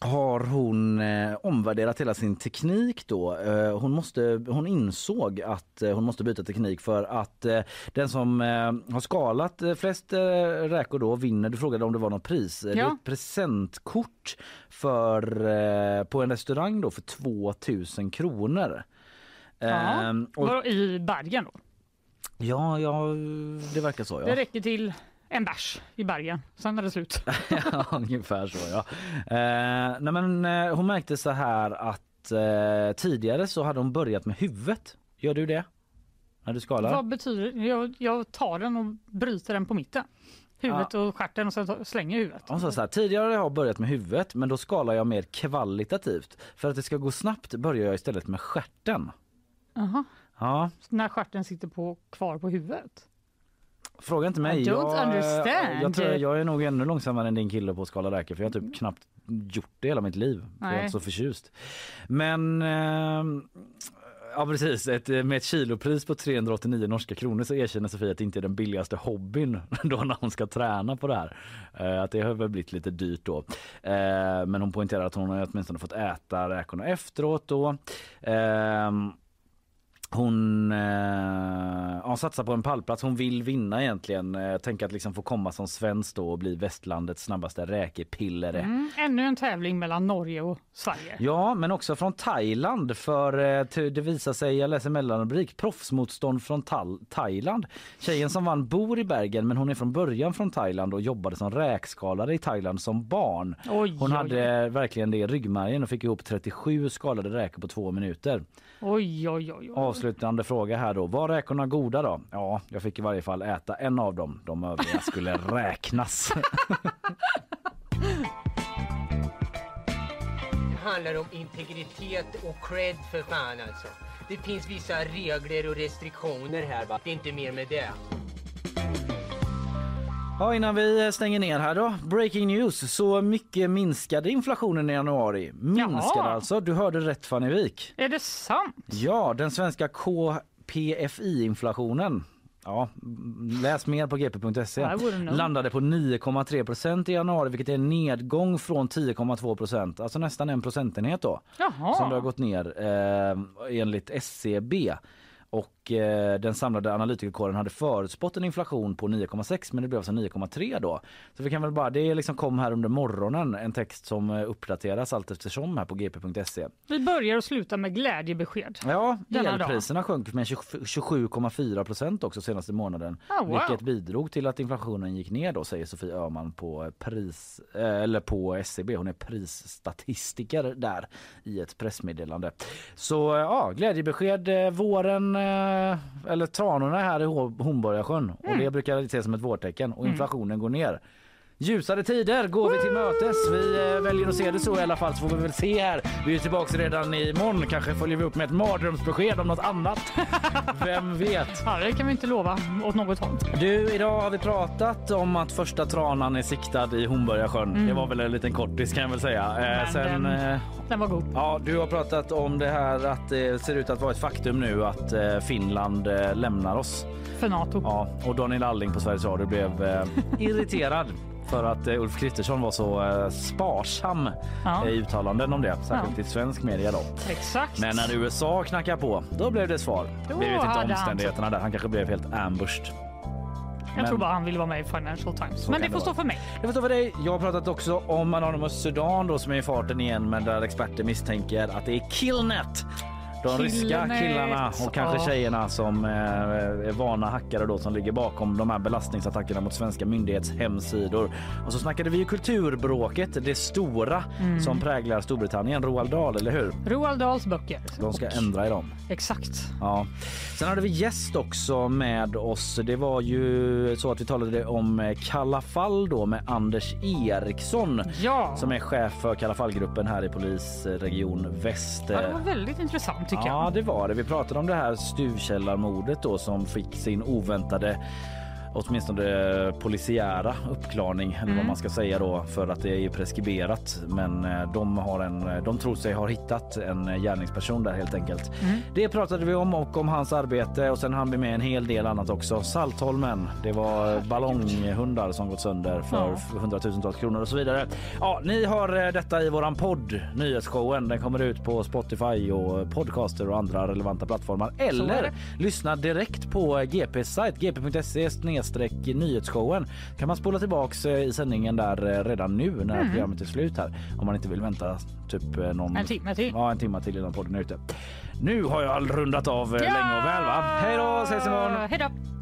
har hon eh, omvärderat hela sin teknik då. Eh, hon, måste, hon insåg att eh, hon måste byta teknik för att eh, den som eh, har skalat eh, flest räkor då vinner. Du frågade om det var något pris. Eh, Det är Ja. ett presentkort för, på en restaurang då för 2000 kronor. Ja. Ehm, och, I Bergen då? ja, ja, det verkar så. Det Ja. räcker till en bärs i Bergen, sen är det slut. ja, ungefär så. Ja. Eh, nej, men, eh, hon märkte så här att eh, tidigare så hade hon börjat med huvudet. Gör du det? När du skalar? Vad betyder det? Jag, jag tar den och bryter den på mitten. Huvudet och stjärten och sen slänger huvudet. Hon sa så här, tidigare har jag börjat med huvudet men då skalar jag mer kvalitativt. För att det ska gå snabbt börjar jag istället med stjärten. Aha. Ja, När stjärten sitter på, kvar på huvudet. Fråga inte mig. I don't jag, understand. Jag, tror, jag är nog ännu långsammare än din kille på att skala räkor för jag har typ knappt gjort det hela mitt liv. För jag är inte så förtjust. Men ehm, Ja precis, ett, med ett kilopris på 389 norska kronor så erkänner Sofia att det inte är den billigaste hobbyn då när hon ska träna på det här. Eh, att det har väl blivit lite dyrt då. Eh, men hon poängterar att hon har åtminstone fått äta räkorna efteråt då. Hon eh, ja, satsar på en pallplats. Hon vill vinna egentligen. Eh, tänker att liksom få komma som svensk då och bli västlandets snabbaste räkepillere. Mm, ännu en tävling mellan Norge och Sverige. Ja, men också från Thailand för eh, det visar sig, jag läser mellanrubrik, proffsmotstånd från Thailand. Tjejen som vann bor i Bergen men hon är från början från Thailand och jobbade som räkskalare i Thailand som barn. Oj, Hon oj, hade verkligen det i ryggmärgen och fick ihop 37 skalade räkor på två minuter. Oj, oj, oj. Avslutande fråga här då. Var räkorna goda då? Ja, jag fick i varje fall äta en av dem. De övriga skulle räknas. Det handlar om integritet och cred för fan alltså. Det finns vissa regler och restriktioner här va. Det är inte mer med det. Ja, innan vi stänger ner här då. Breaking news. Så mycket minskade inflationen i januari. Minskade Jaha. alltså. Du hörde rätt Fanny Wik. Är det sant? Ja, den svenska KPFI-inflationen. Ja, läs mer på gp.se. Landade på 9,3 procent i januari vilket är en nedgång från 10,2 procent. Alltså nästan en procentenhet då. Jaha. Som det har gått ner eh, enligt SCB. Och eh, den samlade analytikerkåren hade förutspått en inflation på 9,6 men det blev alltså 9,3 då. Så vi kan väl bara, det liksom kom här under morgonen en text som eh, uppdateras allt eftersom här på gp.se. Vi börjar och slutar med glädjebesked. Ja, dag. elpriserna sjönk med 20 27,4 procent också senaste månaden. Oh, wow. Vilket bidrog till att inflationen gick ner då säger Sofie Öhman på, pris, eh, eller på SCB. Hon är prisstatistiker där i ett pressmeddelande. Så ja, glädjebesked. Våren eller tranorna här i Ho- Hornborgasjön och Mm. det brukar ses som ett vårtecken och Mm. inflationen går ner. Ljusare tider går vi till mötes. Vi eh, väljer att se det så i alla fall så får vi väl se här. Vi är tillbaka redan imorgon. Kanske följer vi upp med ett mardrömsbesked om något annat. Vem vet? Ja, det kan vi inte lova åt något håll. Du, idag har vi pratat om att första tranan är siktad i Hornborgasjön. Mm. Det var väl en liten kortis kan jag väl säga. Eh, Men sen, den- eh, Den var god. Ja, du har pratat om det här att det ser ut att vara ett faktum nu att eh, Finland lämnar oss. För Nato. Ja, och Daniel Alling på Sveriges Radio blev irriterad för att eh, Ulf Kristersson var så eh, sparsam Ja. i uttalanden om det, särskilt Ja. i svensk media då. Exakt. Men när USA knackar på, då blev det svar. Då Vi vet inte hade han omständigheterna där. Han kanske blev helt ambushed. Jag Men- tror bara han ville vara med i Financial Times. Så Men det får det stå för mig. Det får stå för dig. Jag har pratat också om Anonymous Sudan då som är i farten igen men där experter misstänker att det är Killnet. De ryska killarna och kanske tjejerna som eh, är vana hackare då som ligger bakom de här belastningsattackerna mot svenska myndighets hemsidor. Och så snackade vi ju kulturbråket, det stora Mm. som präglar Storbritannien. Roald Dahl, eller hur? Roald Dahls böcker. De ska ändra i dem. Exakt. Ja. Sen hade vi gäst också med oss. Det var ju så att vi talade om eh, Kalla fall då med Anders Eriksson Ja. som är chef för Kalla fall-gruppen här i polisregion Väst. Ja, det var väldigt intressant tycker Ja, det var det. Vi pratade om det här stuvkällarmordet då som fick sin oväntade åtminstone polisiära uppklarning eller vad Mm. man ska säga då för att det är preskriberat. Men eh, de, har en, de tror sig ha hittat en gärningsperson där helt enkelt. Mm. Det pratade vi om och om hans arbete och sen hann vi med en hel del annat också. Saltholmen, det var ballonghundar som gått sönder för Ja. hundratusentals kronor och så vidare. Ja, ni har eh, detta i våran podd, nyhetsshowen. Den kommer ut på Spotify och podcaster och andra relevanta plattformar. Eller lyssna direkt på GPs sajt, gp.se snedstreck nyhetsshowen. kan man spola tillbaks eh, i sändningen där eh, redan nu när Mm. programmet är slut här. Om man inte vill vänta typ eh, någon... En timme till. Ja, en timme till innan podden är ute. Nu har jag rundat av eh, länge och väl va? Hej då, ses imorgon! Hej då.